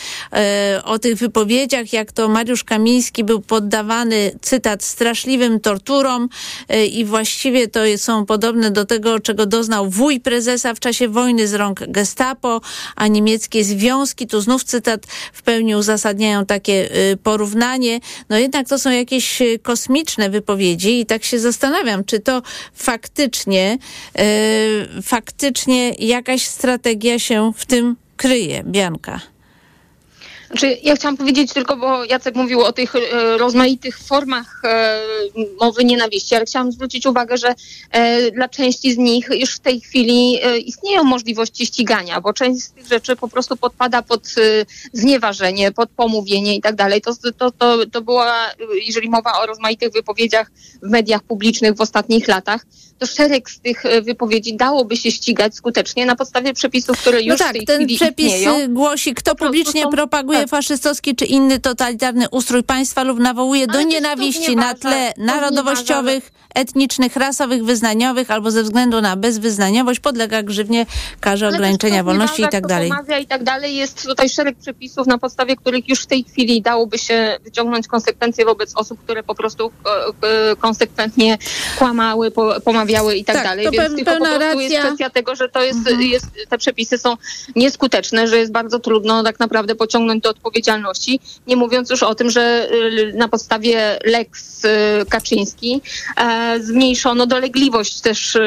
y, o tych wypowiedziach, jak to Mariusz Kamiński był poddawany, cytat, straszliwym torturom y, i właściwie to są podobne do tego, czego doznał wuj prezesa w czasie wojny z rąk gestapo, a niemieckie związki, tu znów cytat, w pełni uzasadniają takie porównanie. No jednak to są jakieś kosmiczne wypowiedzi i tak się zastanawiam, czy to faktycznie, y, faktycznie jakaś strategia się w tym kryje, Bianka. Znaczy, ja chciałam powiedzieć tylko, bo Jacek mówił o tych e, rozmaitych formach e, mowy nienawiści, ale chciałam zwrócić uwagę, że e, dla części z nich już w tej chwili istnieją możliwości ścigania, bo część z tych rzeczy po prostu podpada pod znieważenie, pod pomówienie i tak dalej. To, to, to, to była, jeżeli mowa o rozmaitych wypowiedziach w mediach publicznych w ostatnich latach, to szereg z tych e, wypowiedzi dałoby się ścigać skutecznie na podstawie przepisów, które już No tak, w tej ten chwili przepis istnieją. y, głosi, kto publicznie propaguje legitymuje faszystowski czy inny totalitarny ustrój państwa lub nawołuje do nienawiści na tle narodowościowych, etnicznych, rasowych, wyznaniowych albo ze względu na bezwyznaniowość podlega grzywnie, karze ograniczenia wolności i tak dalej. i tak dalej. Jest tutaj szereg przepisów, na podstawie których już w tej chwili dałoby się wyciągnąć konsekwencje wobec osób, które po prostu e, e, konsekwentnie kłamały, po, pomawiały i tak, Tak, dalej. to Więc pe- tylko po prostu jest. Mhm. kwestia tego, że to jest, jest, te przepisy są nieskuteczne, że jest bardzo trudno tak naprawdę pociągnąć do odpowiedzialności. Nie mówiąc już o tym, że y, na podstawie Lex y, Kaczyński e, zmniejszono dolegliwość też y,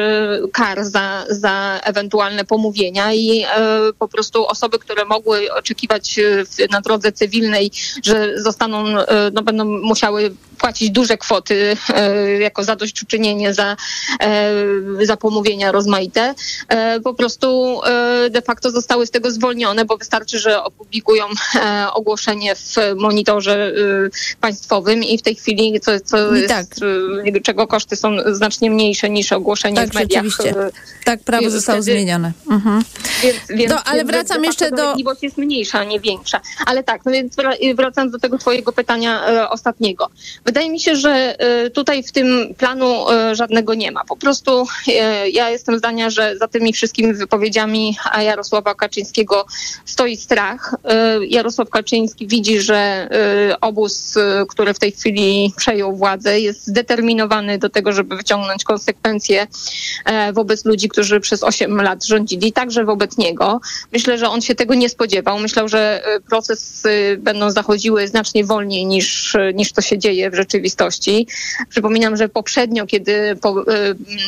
kar za, za ewentualne pomówienia i e, po prostu osoby, które mogły oczekiwać w, na drodze cywilnej, że zostaną, no będą musiały płacić duże kwoty e, jako zadośćuczynienie za, e, za pomówienia rozmaite, e, po prostu de facto zostały z tego zwolnione, bo wystarczy, że opublikują ogłoszenie w monitorze państwowym i w tej chwili, co, co I jest, tak. czego koszty są znacznie mniejsze niż ogłoszenie Tak, w mediach. Tak, prawo i zostało wtedy- zmienione. Mhm. więc, więc, No, ale więc wracam jeszcze do- jest mniejsza, a nie większa. Ale tak, no więc wra- wracając do tego twojego pytania e, ostatniego. Wydaje mi się, że e, tutaj w tym planu e, żadnego nie ma. Po prostu e, ja jestem zdania, że za tymi wszystkimi wypowiedziami Jarosława Kaczyńskiego stoi strach. Jarosław Kaczyński widzi, że obóz, który w tej chwili przejął władzę, jest zdeterminowany do tego, żeby wyciągnąć konsekwencje e, wobec ludzi, którzy przez 8 lat rządzili, także wobec niego. Myślę, że on się tego nie spodziewał. Myślał, że procesy będą zachodziły znacznie wolniej niż, niż to się dzieje w rzeczywistości. Przypominam, że poprzednio, kiedy po e,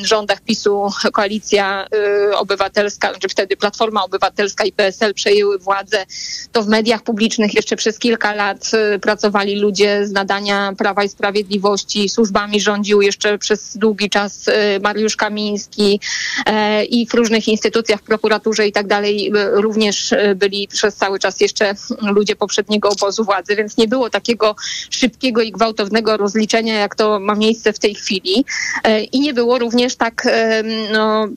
rządach PiSu koalicja e, obywatelska, czy wtedy Platforma Obywatelska i PSL przejęły władzę, to w mediach publicznych jeszcze przez kilka lat e, pracowali ludzie z nadania Prawa i Sprawiedliwości. Służbami rządził jeszcze przez długi czas Mariusz Kamiński i w różnych instytucjach, w prokuraturze i tak dalej również byli przez cały czas jeszcze ludzie poprzedniego obozu władzy, więc nie było takiego szybkiego i gwałtownego rozliczenia, jak to ma miejsce w tej chwili. E, I nie było również tak, e, no,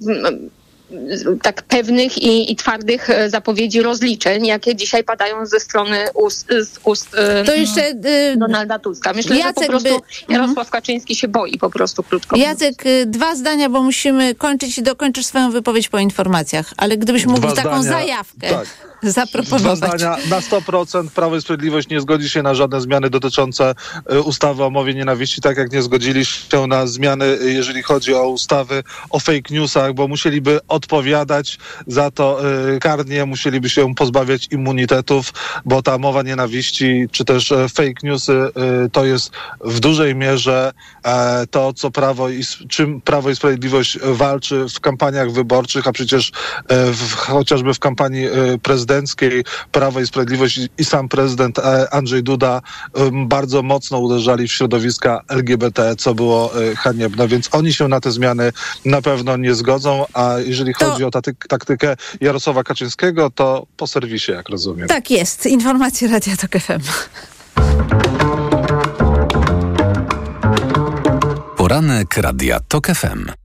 tak pewnych i, i twardych e, zapowiedzi rozliczeń, jakie dzisiaj padają ze strony ust, z ust e, To jeszcze y, Donalda Tuska. Myślę, że Jacek po prostu by- Jarosław Kaczyński się boi po prostu krótko. Jacek, dwa zdania, bo musimy kończyć i dokończysz swoją wypowiedź po informacjach. Ale gdybyś mógł Dwa taką zdania, zajawkę tak. Dwa zaproponować. zdania. Na 100% Prawo i Sprawiedliwość nie zgodzi się na żadne zmiany dotyczące ustawy o mowie nienawiści, tak jak nie zgodzili się na zmiany, jeżeli chodzi o ustawy o fake newsach, bo musieliby odpowiadać za to y, karnie, musieliby się pozbawiać immunitetów, bo ta mowa nienawiści, czy też e, fake newsy, y, to jest w dużej mierze e, to, co Prawo i, czym Prawo i Sprawiedliwość walczy w kampaniach wyborczych, a przecież e, w, chociażby w kampanii prezydenckiej Prawo i Sprawiedliwość i- sam prezydent Andrzej Duda bardzo mocno uderzali w środowiska LGBT, co było haniebne, więc oni się na te zmiany na pewno nie zgodzą, a jeżeli chodzi o taktykę Jarosława Kaczyńskiego, to po serwisie, jak rozumiem. Tak jest. Informacje Radia Tok FM. Poranek Radia TOK FM.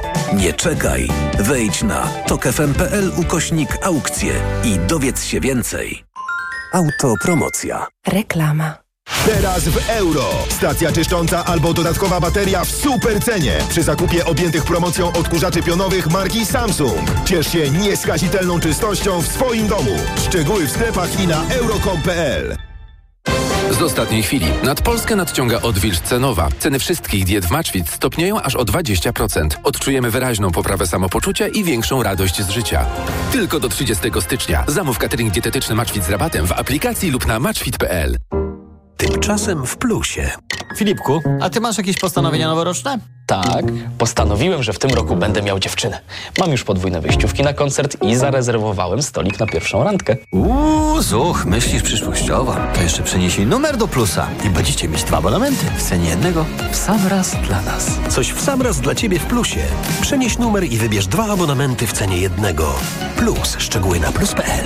Nie czekaj. Wejdź na tokefm.pl ukośnik aukcje i dowiedz się więcej. Autopromocja. Reklama. Teraz w euro. Stacja czyszcząca albo dodatkowa bateria w super cenie. Przy zakupie objętych promocją odkurzaczy pionowych marki Samsung. Ciesz się nieskazitelną czystością w swoim domu. Szczegóły w sklepach i na euro.com.pl. Z ostatniej chwili nad Polskę nadciąga odwilż cenowa. Ceny wszystkich diet w Maczwit stopnieją aż o 20%. Odczujemy wyraźną poprawę samopoczucia i większą radość z życia. Tylko do 30 stycznia. Zamów catering dietetyczny Maczwit z rabatem w aplikacji lub na maczwit.pl. Tymczasem w plusie. Filipku, a ty masz jakieś postanowienia noworoczne? Tak, postanowiłem, że w tym roku będę miał dziewczynę. Mam już podwójne wyjściówki na koncert i zarezerwowałem stolik na pierwszą randkę. Uuu, zuch, myślisz przyszłościowo. To jeszcze przenieśli numer do plusa i będziecie mieć dwa abonamenty w cenie jednego w sam raz dla nas. Coś w sam raz dla Ciebie w plusie. Przenieś numer i wybierz dwa abonamenty w cenie jednego. Plus. Szczegóły na plus.pl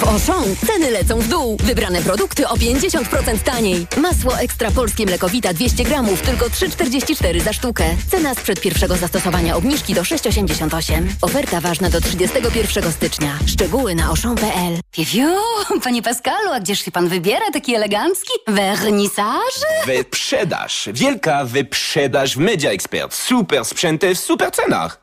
W Auchan ceny lecą w dół. Wybrane produkty o 50% taniej. Masło ekstra polskie mlekowita 200 gramów, tylko 3,44 za sztukę. Cena sprzed pierwszego zastosowania obniżki do 6,88. Oferta ważna do 31 stycznia. Szczegóły na auchan.pl. Piu, panie Pascalu, a gdzież się pan wybiera taki elegancki? Wernisaż? Wyprzedaż. Wielka wyprzedaż w Media Expert. Super sprzęty w super cenach.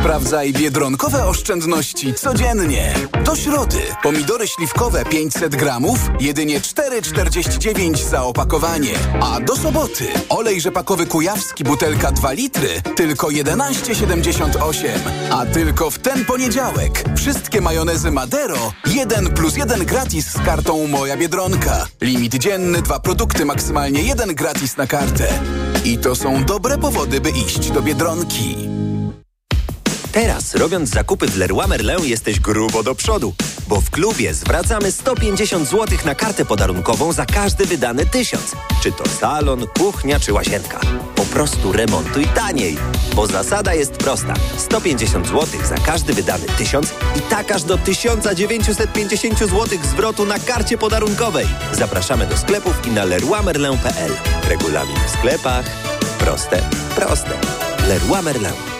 Sprawdzaj biedronkowe oszczędności codziennie. Do środy pomidory śliwkowe 500 gramów, jedynie 4,49 za opakowanie. A do soboty olej rzepakowy kujawski butelka 2 litry, tylko 11,78. A tylko w ten poniedziałek wszystkie majonezy Madero 1 plus 1 gratis z kartą Moja Biedronka. Limit dzienny, dwa produkty, maksymalnie jeden gratis na kartę. I to są dobre powody, by iść do Biedronki. Teraz, robiąc zakupy w Leroy Merlin, jesteś grubo do przodu, bo w klubie zwracamy 150 zł na kartę podarunkową za każdy wydany tysiąc. Czy to salon, kuchnia czy łazienka. Po prostu remontuj taniej, bo zasada jest prosta. 150 zł za każdy wydany tysiąc i tak aż do 1950 zł zwrotu na karcie podarunkowej. Zapraszamy do sklepów i na leroymerlin.pl. Regulamin w sklepach. Proste, proste. Leroy Merlin.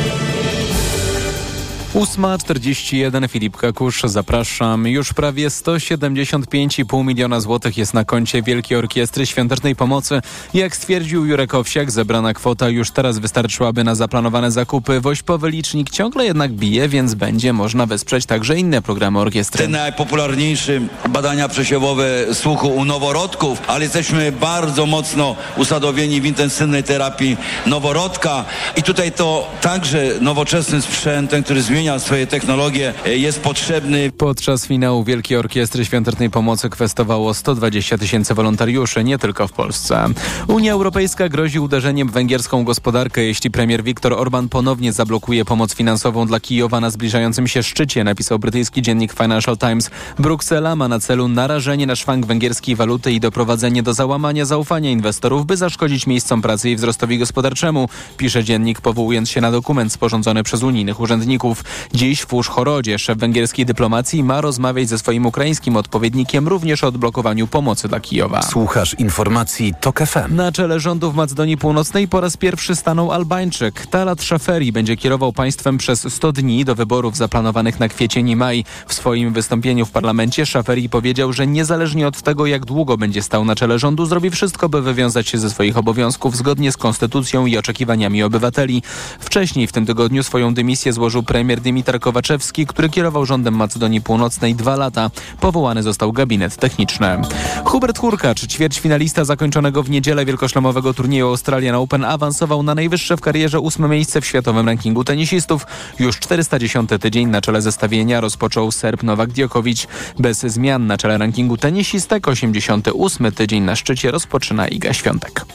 8.41 Filip Kakusz, zapraszam. Już prawie 175,5 miliona złotych jest na koncie Wielkiej Orkiestry Świątecznej Pomocy. Jak stwierdził Jurek Owsiak, zebrana kwota już teraz wystarczyłaby na zaplanowane zakupy. Wośpowy licznik ciągle jednak bije, więc będzie można wesprzeć także inne programy orkiestry. Te najpopularniejsze badania przesiewowe słuchu u noworodków, ale jesteśmy bardzo mocno usadowieni w intensywnej terapii noworodka i tutaj to także nowoczesny sprzęt, ten, który zmienia swoje technologie, jest potrzebny. Podczas finału Wielkiej Orkiestry Świątecznej Pomocy kwestowało 120 tysięcy wolontariuszy, nie tylko w Polsce. Unia Europejska grozi uderzeniem w węgierską gospodarkę, jeśli premier Viktor Orban ponownie zablokuje pomoc finansową dla Kijowa na zbliżającym się szczycie, napisał brytyjski dziennik Financial Times. Bruksela ma na celu narażenie na szwank węgierskiej waluty i doprowadzenie do załamania zaufania inwestorów, by zaszkodzić miejscom pracy i wzrostowi gospodarczemu, pisze dziennik, powołując się na dokument sporządzony przez unijnych urzędników. Dziś w Uszchorodzie szef węgierskiej dyplomacji ma rozmawiać ze swoim ukraińskim odpowiednikiem również o odblokowaniu pomocy dla Kijowa. Słuchasz informacji TOK FM. Na czele rządu w Macedonii Północnej po raz pierwszy stanął Albańczyk. Talat Szaferi będzie kierował państwem przez 100 dni do wyborów zaplanowanych na kwiecień i maj. W swoim wystąpieniu w parlamencie Szaferi powiedział, że niezależnie od tego, jak długo będzie stał na czele rządu, zrobi wszystko, by wywiązać się ze swoich obowiązków zgodnie z konstytucją i oczekiwaniami obywateli. Wcześniej w tym tygodniu swoją dymisję złożył premier Dimitar Kowaczewski, który kierował rządem Macedonii Północnej dwa lata. Powołany został gabinet techniczny. Hubert Hurkacz, ćwierćfinalista zakończonego w niedzielę wielkoszlemowego turnieju Australian Open, awansował na najwyższe w karierze ósme miejsce w światowym rankingu tenisistów. Już 410 tydzień na czele zestawienia rozpoczął Serb Nowak Djokovic. Bez zmian na czele rankingu tenisistek 88 tydzień na szczycie rozpoczyna Iga Świątek.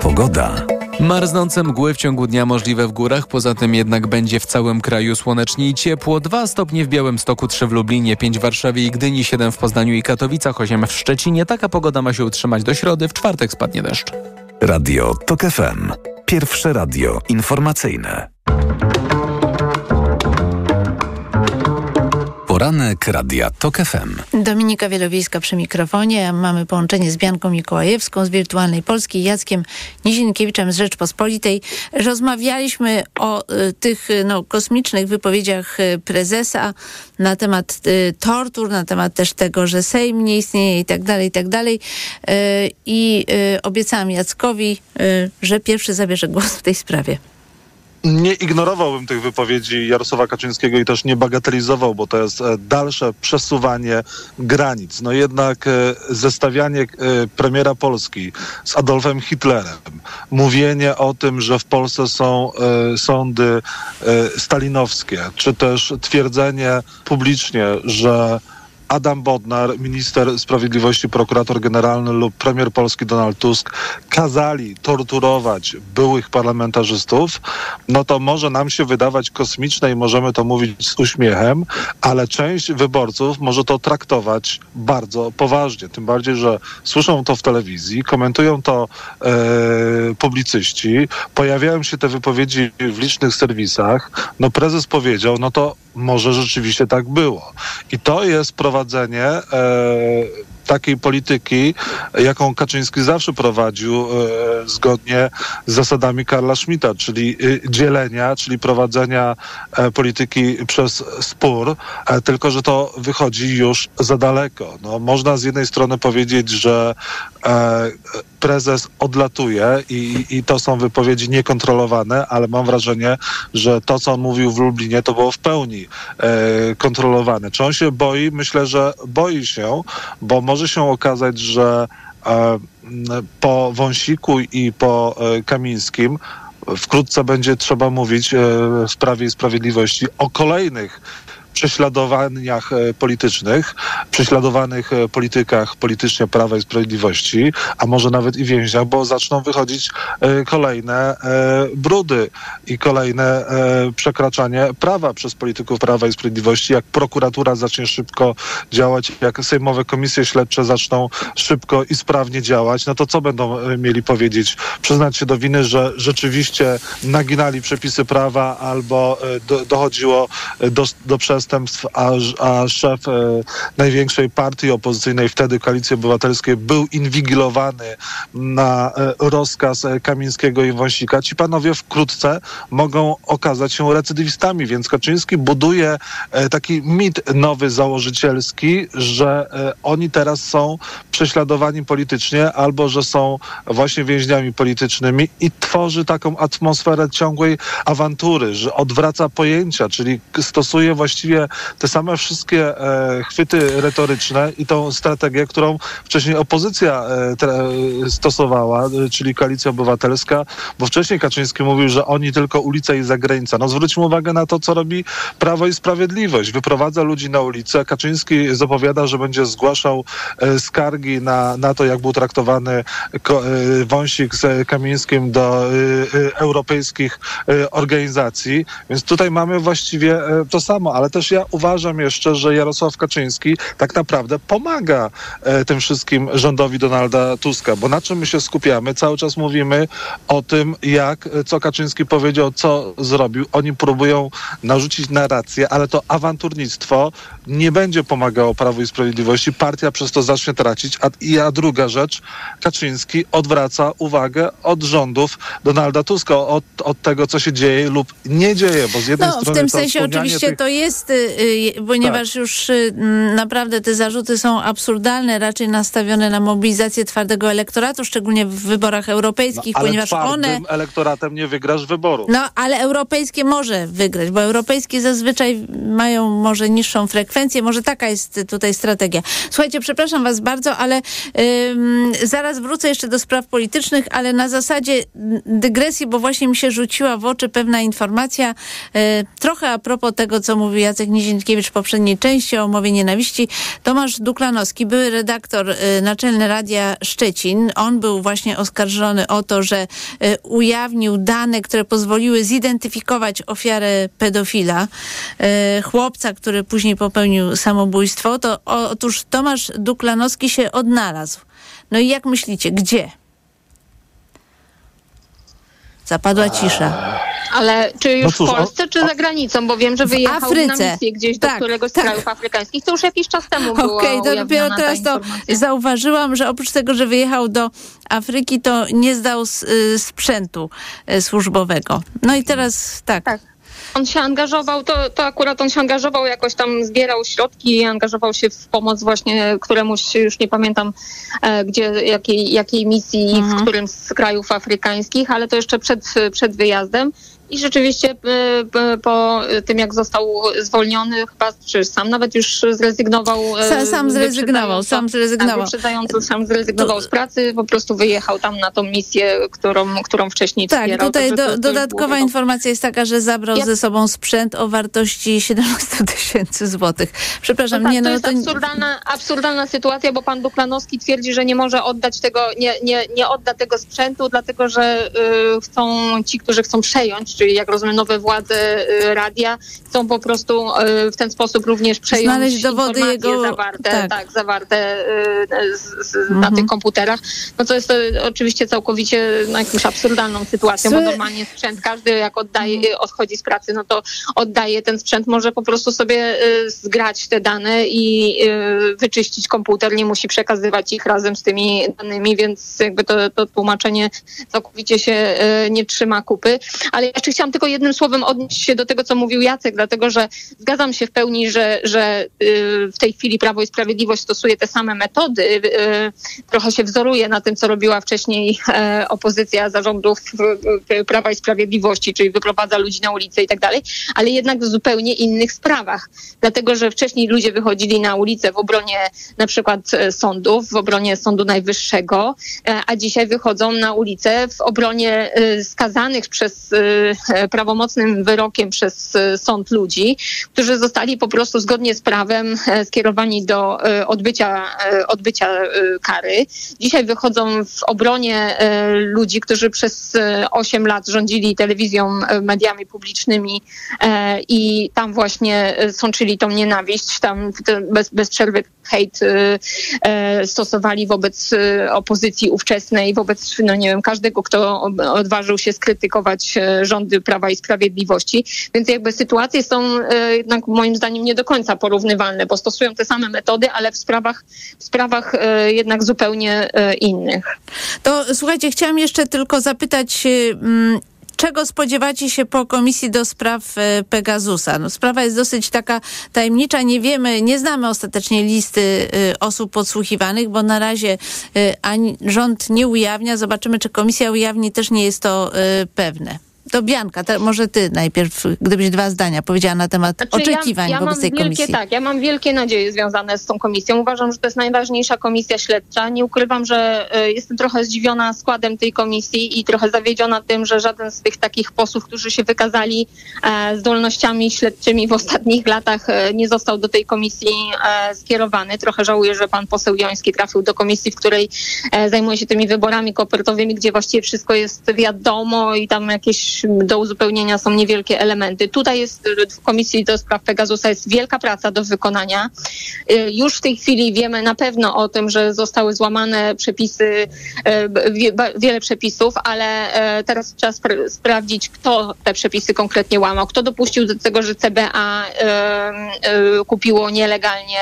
Pogoda. Marznące mgły w ciągu dnia możliwe w górach, poza tym jednak będzie w całym kraju słonecznie i ciepło. 2 stopnie w Białymstoku, 3 w Lublinie, 5 w Warszawie i Gdyni, 7 w Poznaniu i Katowicach, 8 w Szczecinie. Taka pogoda ma się utrzymać do środy, w czwartek spadnie deszcz. Radio TOK FM. Pierwsze radio informacyjne. Poranek Radia TOK FM. Dominika Wielowiejska przy mikrofonie. Mamy połączenie z Bianką Mikołajewską z Wirtualnej Polski, Jackiem Nizinkiewiczem z Rzeczpospolitej. Rozmawialiśmy o y, tych y, no, kosmicznych wypowiedziach y, prezesa na temat y, tortur, na temat też tego, że Sejm nie istnieje i tak dalej, i tak dalej. Y, I obiecałam Jackowi, że pierwszy zabierze głos w tej sprawie nie ignorowałbym tych wypowiedzi Jarosława Kaczyńskiego i też nie bagatelizował, bo to jest e, dalsze przesuwanie granic. No jednak e, zestawianie e, premiera Polski z Adolfem Hitlerem, mówienie o tym, że w Polsce są sądy stalinowskie, czy też twierdzenie publicznie, że Adam Bodnar, minister sprawiedliwości, prokurator generalny lub premier Polski Donald Tusk kazali torturować byłych parlamentarzystów, no to może nam się wydawać kosmiczne i możemy to mówić z uśmiechem, ale część wyborców może to traktować bardzo poważnie. Tym bardziej, że słyszą to w telewizji, komentują to e, publicyści, pojawiają się te wypowiedzi w licznych serwisach. No prezes powiedział, no to może rzeczywiście tak było. I to jest prowadzenie e, takiej polityki, jaką Kaczyński zawsze prowadził e, zgodnie z zasadami Karla Schmidta, czyli e, dzielenia, czyli prowadzenia e, polityki przez spór, tylko że to wychodzi już za daleko. No, można z jednej strony powiedzieć, że prezes odlatuje i, i to są wypowiedzi niekontrolowane, ale mam wrażenie, że to, co on mówił w Lublinie, to było w pełni kontrolowane. Czy on się boi? Myślę, że boi się, bo może się okazać, że e, po Wąsiku i po e, Kamińskim wkrótce będzie trzeba mówić e, w Prawie i Sprawiedliwości o kolejnych prześladowaniach e, politycznych, prześladowanych e, politykach politycznie Prawa i Sprawiedliwości, a może nawet i więźniach, bo zaczną wychodzić e, kolejne brudy i kolejne przekraczanie prawa przez polityków Prawa i Sprawiedliwości. Jak prokuratura zacznie szybko działać, jak sejmowe komisje śledcze zaczną szybko i sprawnie działać, no to co będą mieli powiedzieć? Przyznać się do winy, że rzeczywiście naginali przepisy prawa albo do, dochodziło do, do przestępstw przestępstw, a, a szef e, największej partii opozycyjnej, wtedy Koalicji Obywatelskiej, był inwigilowany na e, rozkaz e, Kamińskiego i Wąsika. Ci panowie wkrótce mogą okazać się recydywistami, więc Kaczyński buduje taki mit nowy założycielski, że oni teraz są prześladowani politycznie albo że są właśnie więźniami politycznymi i tworzy taką atmosferę ciągłej awantury, że odwraca pojęcia, czyli stosuje właściwie właściwie te same wszystkie e, chwyty retoryczne i tą strategię, którą wcześniej opozycja e, stosowała, e, czyli Koalicja Obywatelska, bo wcześniej Kaczyński mówił, że oni tylko ulica i zagranica. No zwróćmy uwagę na to, co robi Prawo i Sprawiedliwość. Wyprowadza ludzi na ulicę. Kaczyński zapowiada, że będzie zgłaszał skargi na, na to, jak był traktowany Wąsik z Kamińskim do europejskich organizacji. Więc tutaj mamy właściwie to samo, ale też też ja uważam jeszcze, że Jarosław Kaczyński tak naprawdę pomaga e, tym wszystkim rządowi Donalda Tuska, bo na czym my się skupiamy? Cały czas mówimy o tym, jak, e, co Kaczyński powiedział, co zrobił. Oni próbują narzucić narrację, ale to awanturnictwo nie będzie pomagało Prawu i Sprawiedliwości. Partia przez to zacznie tracić. A, i a druga rzecz, Kaczyński odwraca uwagę od rządów Donalda Tuska, od, od tego, co się dzieje lub nie dzieje, bo z jednej no, strony... w tym sensie oczywiście tych... to jest Y, y, ponieważ tak. już y, naprawdę te zarzuty są absurdalne, raczej nastawione na mobilizację twardego elektoratu, szczególnie w wyborach europejskich, no, ale ponieważ one... elektoratem nie wygrasz wyboru. No, ale europejskie może wygrać, bo europejskie zazwyczaj mają może niższą frekwencję, może taka jest tutaj strategia. Słuchajcie, przepraszam was bardzo, ale ym, zaraz wrócę jeszcze do spraw politycznych, ale na zasadzie dygresji, bo właśnie mi się rzuciła w oczy pewna informacja, y, trochę a propos tego, co mówi Jacek Jacek Nizienkiewicz w poprzedniej części o mowie nienawiści. Tomasz Duklanowski, były redaktor y, naczelny Radia Szczecin. On był właśnie oskarżony o to, że y, ujawnił dane, które pozwoliły zidentyfikować ofiarę pedofila, y, chłopca, który później popełnił samobójstwo. To otóż Tomasz Duklanowski się odnalazł. No i jak myślicie, gdzie? Zapadła cisza. Ale czy już No cóż, w Polsce, czy za granicą? Bo wiem, że wyjechał na misję gdzieś do Tak, któregoś z tak. krajów afrykańskich. To już jakiś czas temu było Okej, to dopiero teraz to zauważyłam, że oprócz tego, że wyjechał do Afryki, to nie zdał s- y, sprzętu y, służbowego. No i teraz tak. On się angażował, to, to akurat on się angażował, jakoś tam zbierał środki i angażował się w pomoc właśnie któremuś, już nie pamiętam e, gdzie, jakiej, jakiej misji, Mhm. w którym z krajów afrykańskich, ale to jeszcze przed, przed wyjazdem. I rzeczywiście e, e, po tym, jak został zwolniony, chyba, czy sam nawet już zrezygnował. e, Sa- sam zrezygnował, sam zrezygnował. Tak, wyprzedzająco sam zrezygnował z pracy, po prostu wyjechał tam na tą misję, którą, którą wcześniej Tak, wspierał. tutaj Także to- do, to dodatkowa informacja jest taka, że zabrał Ja- ze sobą sprzęt o wartości 17 tysięcy złotych. Przepraszam, No tak, nie to no jest absurdalna, absurdalna sytuacja, bo pan Duklanowski twierdzi, że nie może oddać tego, nie, nie, nie odda tego sprzętu, dlatego że y, chcą ci, którzy chcą przejąć, czyli jak rozumiem nowe władze y, radia, chcą po prostu y, w ten sposób również przejąć Znaleźć dowody jego- zawarte, tak. tak. zawarte y, z, z, na Mhm. tych komputerach. No to jest to oczywiście całkowicie no, jakąś absurdalną sytuacją, bo Słuchaj- normalnie sprzęt każdy jak oddaje, odchodzi z pracy, no to oddaje ten sprzęt, może po prostu sobie zgrać te dane i wyczyścić komputer, nie musi przekazywać ich razem z tymi danymi, więc jakby to, to tłumaczenie całkowicie się nie trzyma kupy. Ale jeszcze chciałam tylko jednym słowem odnieść się do tego, co mówił Jacek, dlatego że zgadzam się w pełni, że, że y, w tej chwili Prawo i Sprawiedliwość stosuje te same metody, y, trochę się wzoruje na tym, co robiła wcześniej e, opozycja zarządów Prawa i Sprawiedliwości, czyli wyprowadza ludzi na ulicę i tak dalej, ale jednak w zupełnie innych sprawach. Dlatego, że wcześniej ludzie wychodzili na ulicę w obronie na przykład e, sądów, w obronie Sądu Najwyższego, e, a dzisiaj wychodzą na ulicę w obronie skazanych przez prawomocnym wyrokiem przez e, sąd ludzi, którzy zostali po prostu zgodnie z prawem e, skierowani do e, odbycia, e, odbycia e, kary. Dzisiaj wychodzą w obronie e, ludzi, którzy przez e, 8 lat rządzili telewizją, e, mediami publicznymi e, i tam właśnie e, sączyli tą nienawiść, tam bez, bez przerwy hejt e, e, stosowali wobec e, opozycji ówczesnej, wobec, no nie wiem, każdego, kto odważył się skrytykować e, rządy Prawa i Sprawiedliwości. Więc jakby sytuacje są e, jednak moim zdaniem nie do końca porównywalne, bo stosują te same metody, ale w sprawach, w sprawach e, jednak zupełnie e, innych. To słuchajcie, chciałam jeszcze tylko zapytać, mm, czego spodziewacie się po Komisji do Spraw Pegasusa? No, sprawa jest dosyć taka tajemnicza, nie wiemy, nie znamy ostatecznie listy osób podsłuchiwanych, bo na razie ani rząd nie ujawnia. Zobaczymy, czy komisja ujawni, też nie jest to pewne. To Bianka, te, może ty najpierw, gdybyś dwa zdania powiedziała na temat Znaczy, oczekiwań ja, ja wobec tej wielkie, komisji. Tak, ja mam wielkie nadzieje związane z tą komisją. Uważam, że to jest najważniejsza komisja śledcza. Nie ukrywam, że e, jestem trochę zdziwiona składem tej komisji i trochę zawiedziona tym, że żaden z tych takich posłów, którzy się wykazali e, zdolnościami śledczymi w ostatnich latach, e, nie został do tej komisji e, skierowany. Trochę żałuję, że pan poseł Joński trafił do komisji, w której e, zajmuje się tymi wyborami kopertowymi, gdzie właściwie wszystko jest wiadomo i tam jakieś do uzupełnienia są niewielkie elementy. Tutaj jest y, w Komisji do Spraw Pegasusa jest wielka praca do wykonania. Y, Już w tej chwili wiemy na pewno o tym, że zostały złamane przepisy, y, wiele przepisów, ale teraz trzeba spra- sprawdzić, kto te przepisy konkretnie łamał, kto dopuścił do tego, że CBA kupiło nielegalnie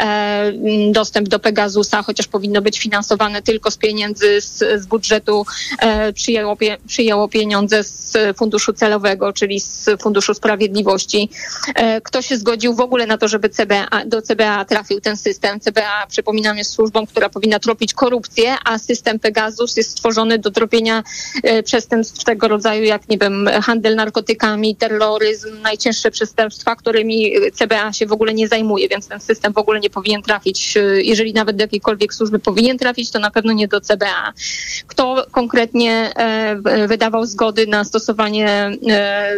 e, dostęp do Pegasusa, chociaż powinno być finansowane tylko z pieniędzy z, z budżetu, e, przyjęło, pie, przyjęło pieniądze z funduszu celowego, czyli z Funduszu Sprawiedliwości. E, Kto się zgodził w ogóle na to, żeby CBA, do CBA trafił ten system? CBA, przypominam, jest służbą, która powinna tropić korupcję, a system Pegasus jest stworzony do tropienia e, przestępstw tego rodzaju, jak nie wiem, handel narkotykami, terroryzm, najcięższe przestępstwa, którymi CBA się w ogóle nie zajmuje, więc ten system w ogóle nie powinien trafić. E, Jeżeli nawet do jakiejkolwiek służby powinien trafić, to na pewno nie do CBA. Kto konkretnie wydawał zgody na zastosowanie e,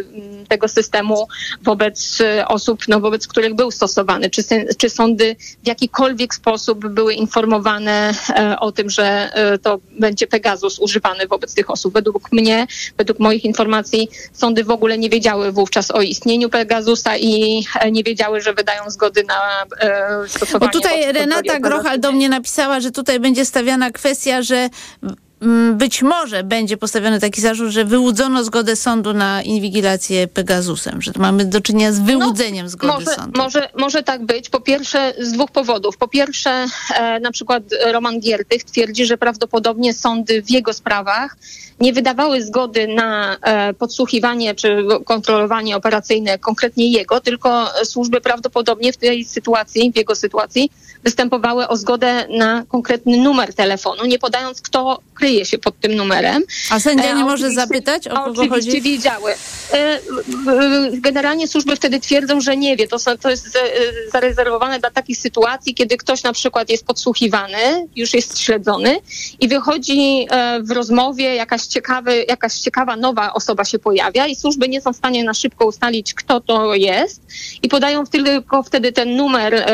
tego systemu wobec e, osób, no, wobec których był stosowany. Czy, czy sądy w jakikolwiek sposób były informowane e, o tym, że to będzie Pegasus używany wobec tych osób? Według mnie, według moich informacji, sądy w ogóle nie wiedziały wówczas o istnieniu Pegasusa i nie wiedziały, że wydają zgody na e, Bo stosowanie. tutaj Renata. Grochal do mnie napisała, że tutaj będzie stawiana kwestia, że być może będzie postawiony taki zarzut, że wyłudzono zgodę sądu na inwigilację Pegasusem, że mamy do czynienia z wyłudzeniem zgody może, sądu. Może, może tak być. Po pierwsze, z dwóch powodów. Po pierwsze, e, na przykład Roman Giertych twierdzi, że prawdopodobnie sądy w jego sprawach nie wydawały zgody na e, podsłuchiwanie czy kontrolowanie operacyjne konkretnie jego, tylko służby prawdopodobnie w tej sytuacji, w jego sytuacji, występowały o zgodę na konkretny numer telefonu, nie podając, kto kryje się pod tym numerem. A sędzia nie E, może oczywiście- zapytać, o kogo oczywiście chodzi? wiedziały. E, Generalnie służby wtedy twierdzą, że nie wie. To, są, to jest za- zarezerwowane dla takich sytuacji, kiedy ktoś na przykład jest podsłuchiwany, już jest śledzony i wychodzi e, w rozmowie jakaś, ciekawy, jakaś ciekawa nowa osoba się pojawia i służby nie są w stanie na szybko ustalić, kto to jest i podają tylko wtedy ten numer e,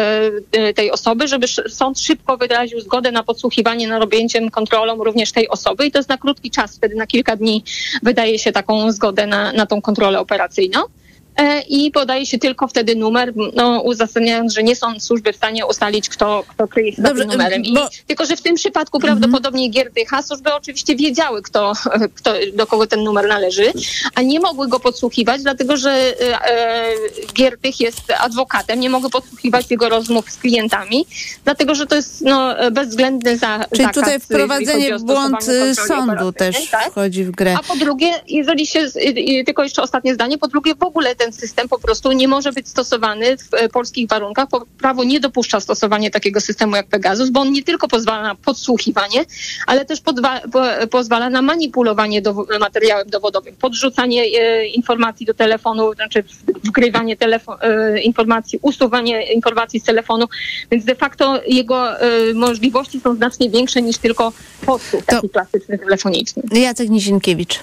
e, tej osoby, żeby sąd szybko wyraził zgodę na podsłuchiwanie, na objęciem kontrolą również tej osoby i to jest na krótki czas, wtedy na kilka dni wydaje się taką zgodę na, na tą kontrolę operacyjną. E, I podaje się tylko wtedy numer, no, uzasadniając, że nie są służby w stanie ustalić, kto, kto kryje się Dobrze, tym numerem. I, bo- Tylko, że w tym przypadku prawdopodobnie Gierdycha służby oczywiście wiedziały, kto, kto, do kogo ten numer należy, a nie mogły go podsłuchiwać, dlatego że e, e, Giertych jest adwokatem, nie mogły podsłuchiwać jego rozmów z klientami, dlatego że to jest no, bezwzględny za, Czyli zakaz, tutaj wprowadzenie w błąd y, sądu też tak? wchodzi w grę. A po drugie, jeżeli się, tylko jeszcze ostatnie zdanie, po drugie w ogóle ten system po prostu nie może być stosowany w e, polskich warunkach, prawo nie dopuszcza stosowania takiego systemu jak Pegasus, bo on nie tylko pozwala na podsłuchiwanie, ale też pozwala na manipulowanie dowo- materiałem dowodowym, podrzucanie e, informacji do telefonu, znaczy wgrywanie telefo- e, informacji, usuwanie informacji z telefonu, więc de facto jego e, możliwości są znacznie większe niż tylko podsłuch taki klasyczny telefoniczny. Jacek Nizinkiewicz.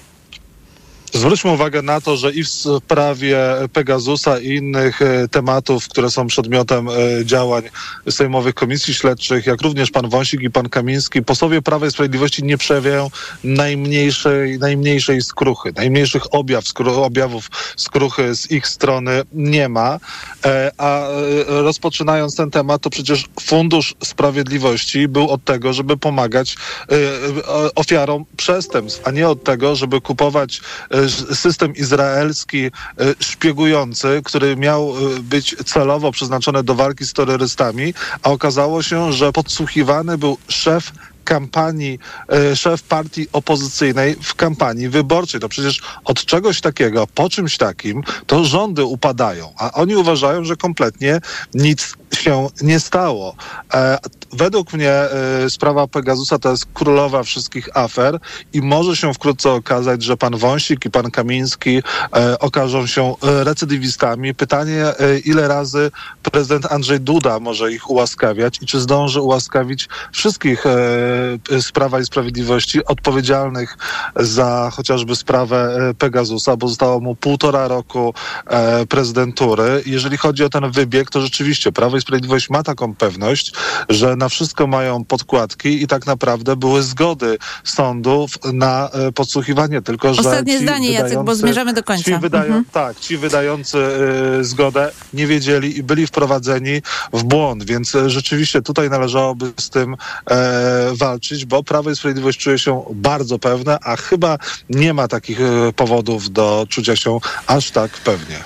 Zwróćmy uwagę na to, że i w sprawie Pegasusa i innych e, tematów, które są przedmiotem e, działań sejmowych komisji śledczych, jak również pan Wąsik i pan Kamiński, posłowie Prawa i Sprawiedliwości nie przejawiają najmniejszej, najmniejszej skruchy, najmniejszych objaw, skru, objawów skruchy z ich strony nie ma. E, A rozpoczynając ten temat, to przecież Fundusz Sprawiedliwości był od tego, żeby pomagać ofiarom przestępstw, a nie od tego, żeby kupować system izraelski e, szpiegujący, który miał e, być celowo przeznaczony do walki z terrorystami, a okazało się, że podsłuchiwany był szef kampanii, e, szef partii opozycyjnej w kampanii wyborczej. To przecież od czegoś takiego, po czymś takim, to rządy upadają, a oni uważają, że kompletnie nic się nie stało. E, według mnie e, sprawa Pegasusa to jest królowa wszystkich afer i może się wkrótce okazać, że pan Wąsik i pan Kamiński okażą się recydywistami. Pytanie, ile razy prezydent Andrzej Duda może ich ułaskawiać i czy zdąży ułaskawić wszystkich z Prawa i Sprawiedliwości odpowiedzialnych za chociażby sprawę e, Pegasusa, bo zostało mu półtora roku e, prezydentury. Jeżeli chodzi o ten wybieg, to rzeczywiście Prawo i Sprawiedliwość ma taką pewność, że na wszystko mają podkładki i tak naprawdę były zgody sądów na e, podsłuchiwanie, tylko że Ostatnie zdanie, Jacek, bo zmierzamy do końca. Ci wydają, Mhm. Tak, ci wydający y, zgodę nie wiedzieli i byli wprowadzeni w błąd, więc e, rzeczywiście tutaj należałoby z tym e, walczyć, bo Prawo i Sprawiedliwość czuje się bardzo pewne, a chyba nie ma takich e, powodów do czucia się aż tak pewnie.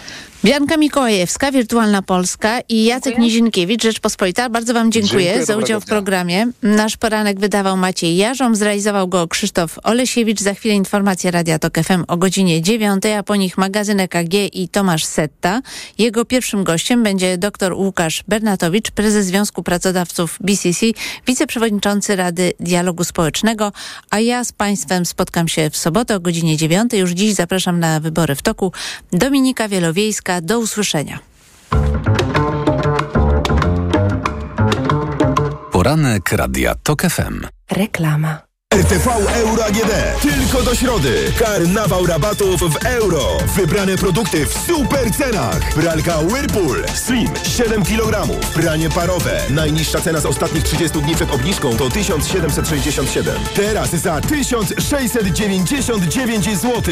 Bianka Mikołajewska, Wirtualna Polska i Jacek Nizinkiewicz, Rzeczpospolita. Bardzo Wam dziękuję, Dziękuję, za udział w programie. Nasz poranek wydawał Maciej Jarząb, zrealizował go Krzysztof Olesiewicz. Za chwilę informacje Radia Tok FM o godzinie 9, a po nich magazyn EKG i Tomasz Setta. Jego pierwszym gościem będzie dr Łukasz Bernatowicz, prezes Związku Pracodawców BCC, wiceprzewodniczący Rady Dialogu Społecznego, a ja z Państwem spotkam się w sobotę o godzinie 9. Już dziś zapraszam na wybory w toku. Dominika Wielowiejska, do usłyszenia. Poranek Radia TOK FM. Reklama. RTV Euro AGD. Tylko do środy. Karnawał rabatów w euro. Wybrane produkty w super cenach. Pralka Whirlpool Slim 7 kg. Pranie parowe. Najniższa cena z ostatnich 30 dni przed obniżką to 1767. Teraz za 1699 zł.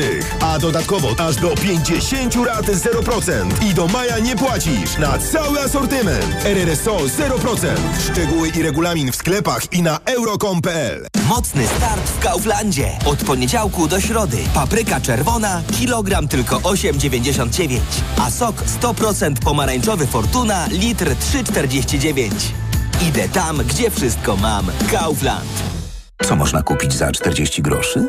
A dodatkowo aż do 50 rat 0%. I do maja nie płacisz na cały asortyment. RRSO 0%. Szczegóły i regulamin w sklepach i na euro.com.pl. Mocny start w Kauflandzie. Od poniedziałku do środy. Papryka czerwona, kilogram tylko 8,99. A sok 100% pomarańczowy Fortuna, litr 3,49. Idę tam, gdzie wszystko mam. Kaufland. Co można kupić za 40 groszy?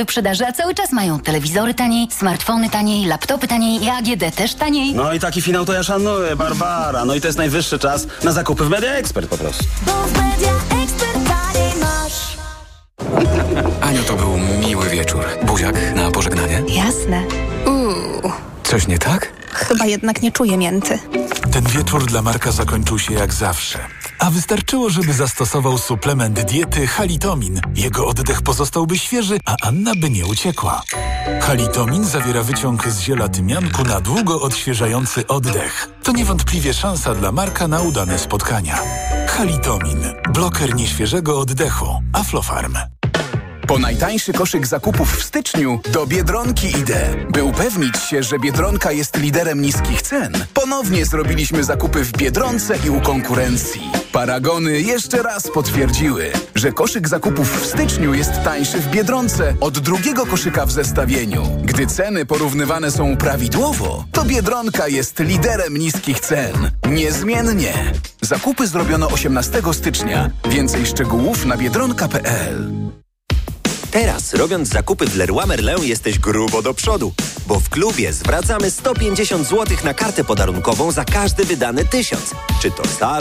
wyprzedaży, a cały czas mają telewizory taniej, smartfony taniej, laptopy taniej i AGD też taniej. No i taki finał to ja szanuję, Barbara. No i to jest najwyższy czas na zakupy w Media Expert po prostu. Aniu, to był miły wieczór. Buziak na pożegnanie? Jasne. Uuu, Coś nie tak? Chyba jednak nie czuję mięty. Ten wieczór dla Marka zakończył się jak zawsze. A wystarczyło, żeby zastosował suplement diety Halitomin. Jego oddech pozostałby świeży, a Anna by nie uciekła. Halitomin zawiera wyciąg z ziela tymianku na długo odświeżający oddech. To niewątpliwie szansa dla Marka na udane spotkania. Halitomin. Bloker nieświeżego oddechu. Aflofarm. Po najtańszy koszyk zakupów w styczniu do Biedronki idę. By upewnić się, że Biedronka jest liderem niskich cen, ponownie zrobiliśmy zakupy w Biedronce i u konkurencji. Paragony jeszcze raz potwierdziły, że koszyk zakupów w styczniu jest tańszy w Biedronce od drugiego koszyka w zestawieniu. Gdy ceny porównywane są prawidłowo, to Biedronka jest liderem niskich cen. Niezmiennie. Zakupy zrobiono 18 stycznia. Więcej szczegółów na biedronka.pl. Teraz, robiąc zakupy w Leroy Merlin, jesteś grubo do przodu, bo w klubie zwracamy 150 zł na kartę podarunkową za każdy wydany tysiąc. Czy to salon,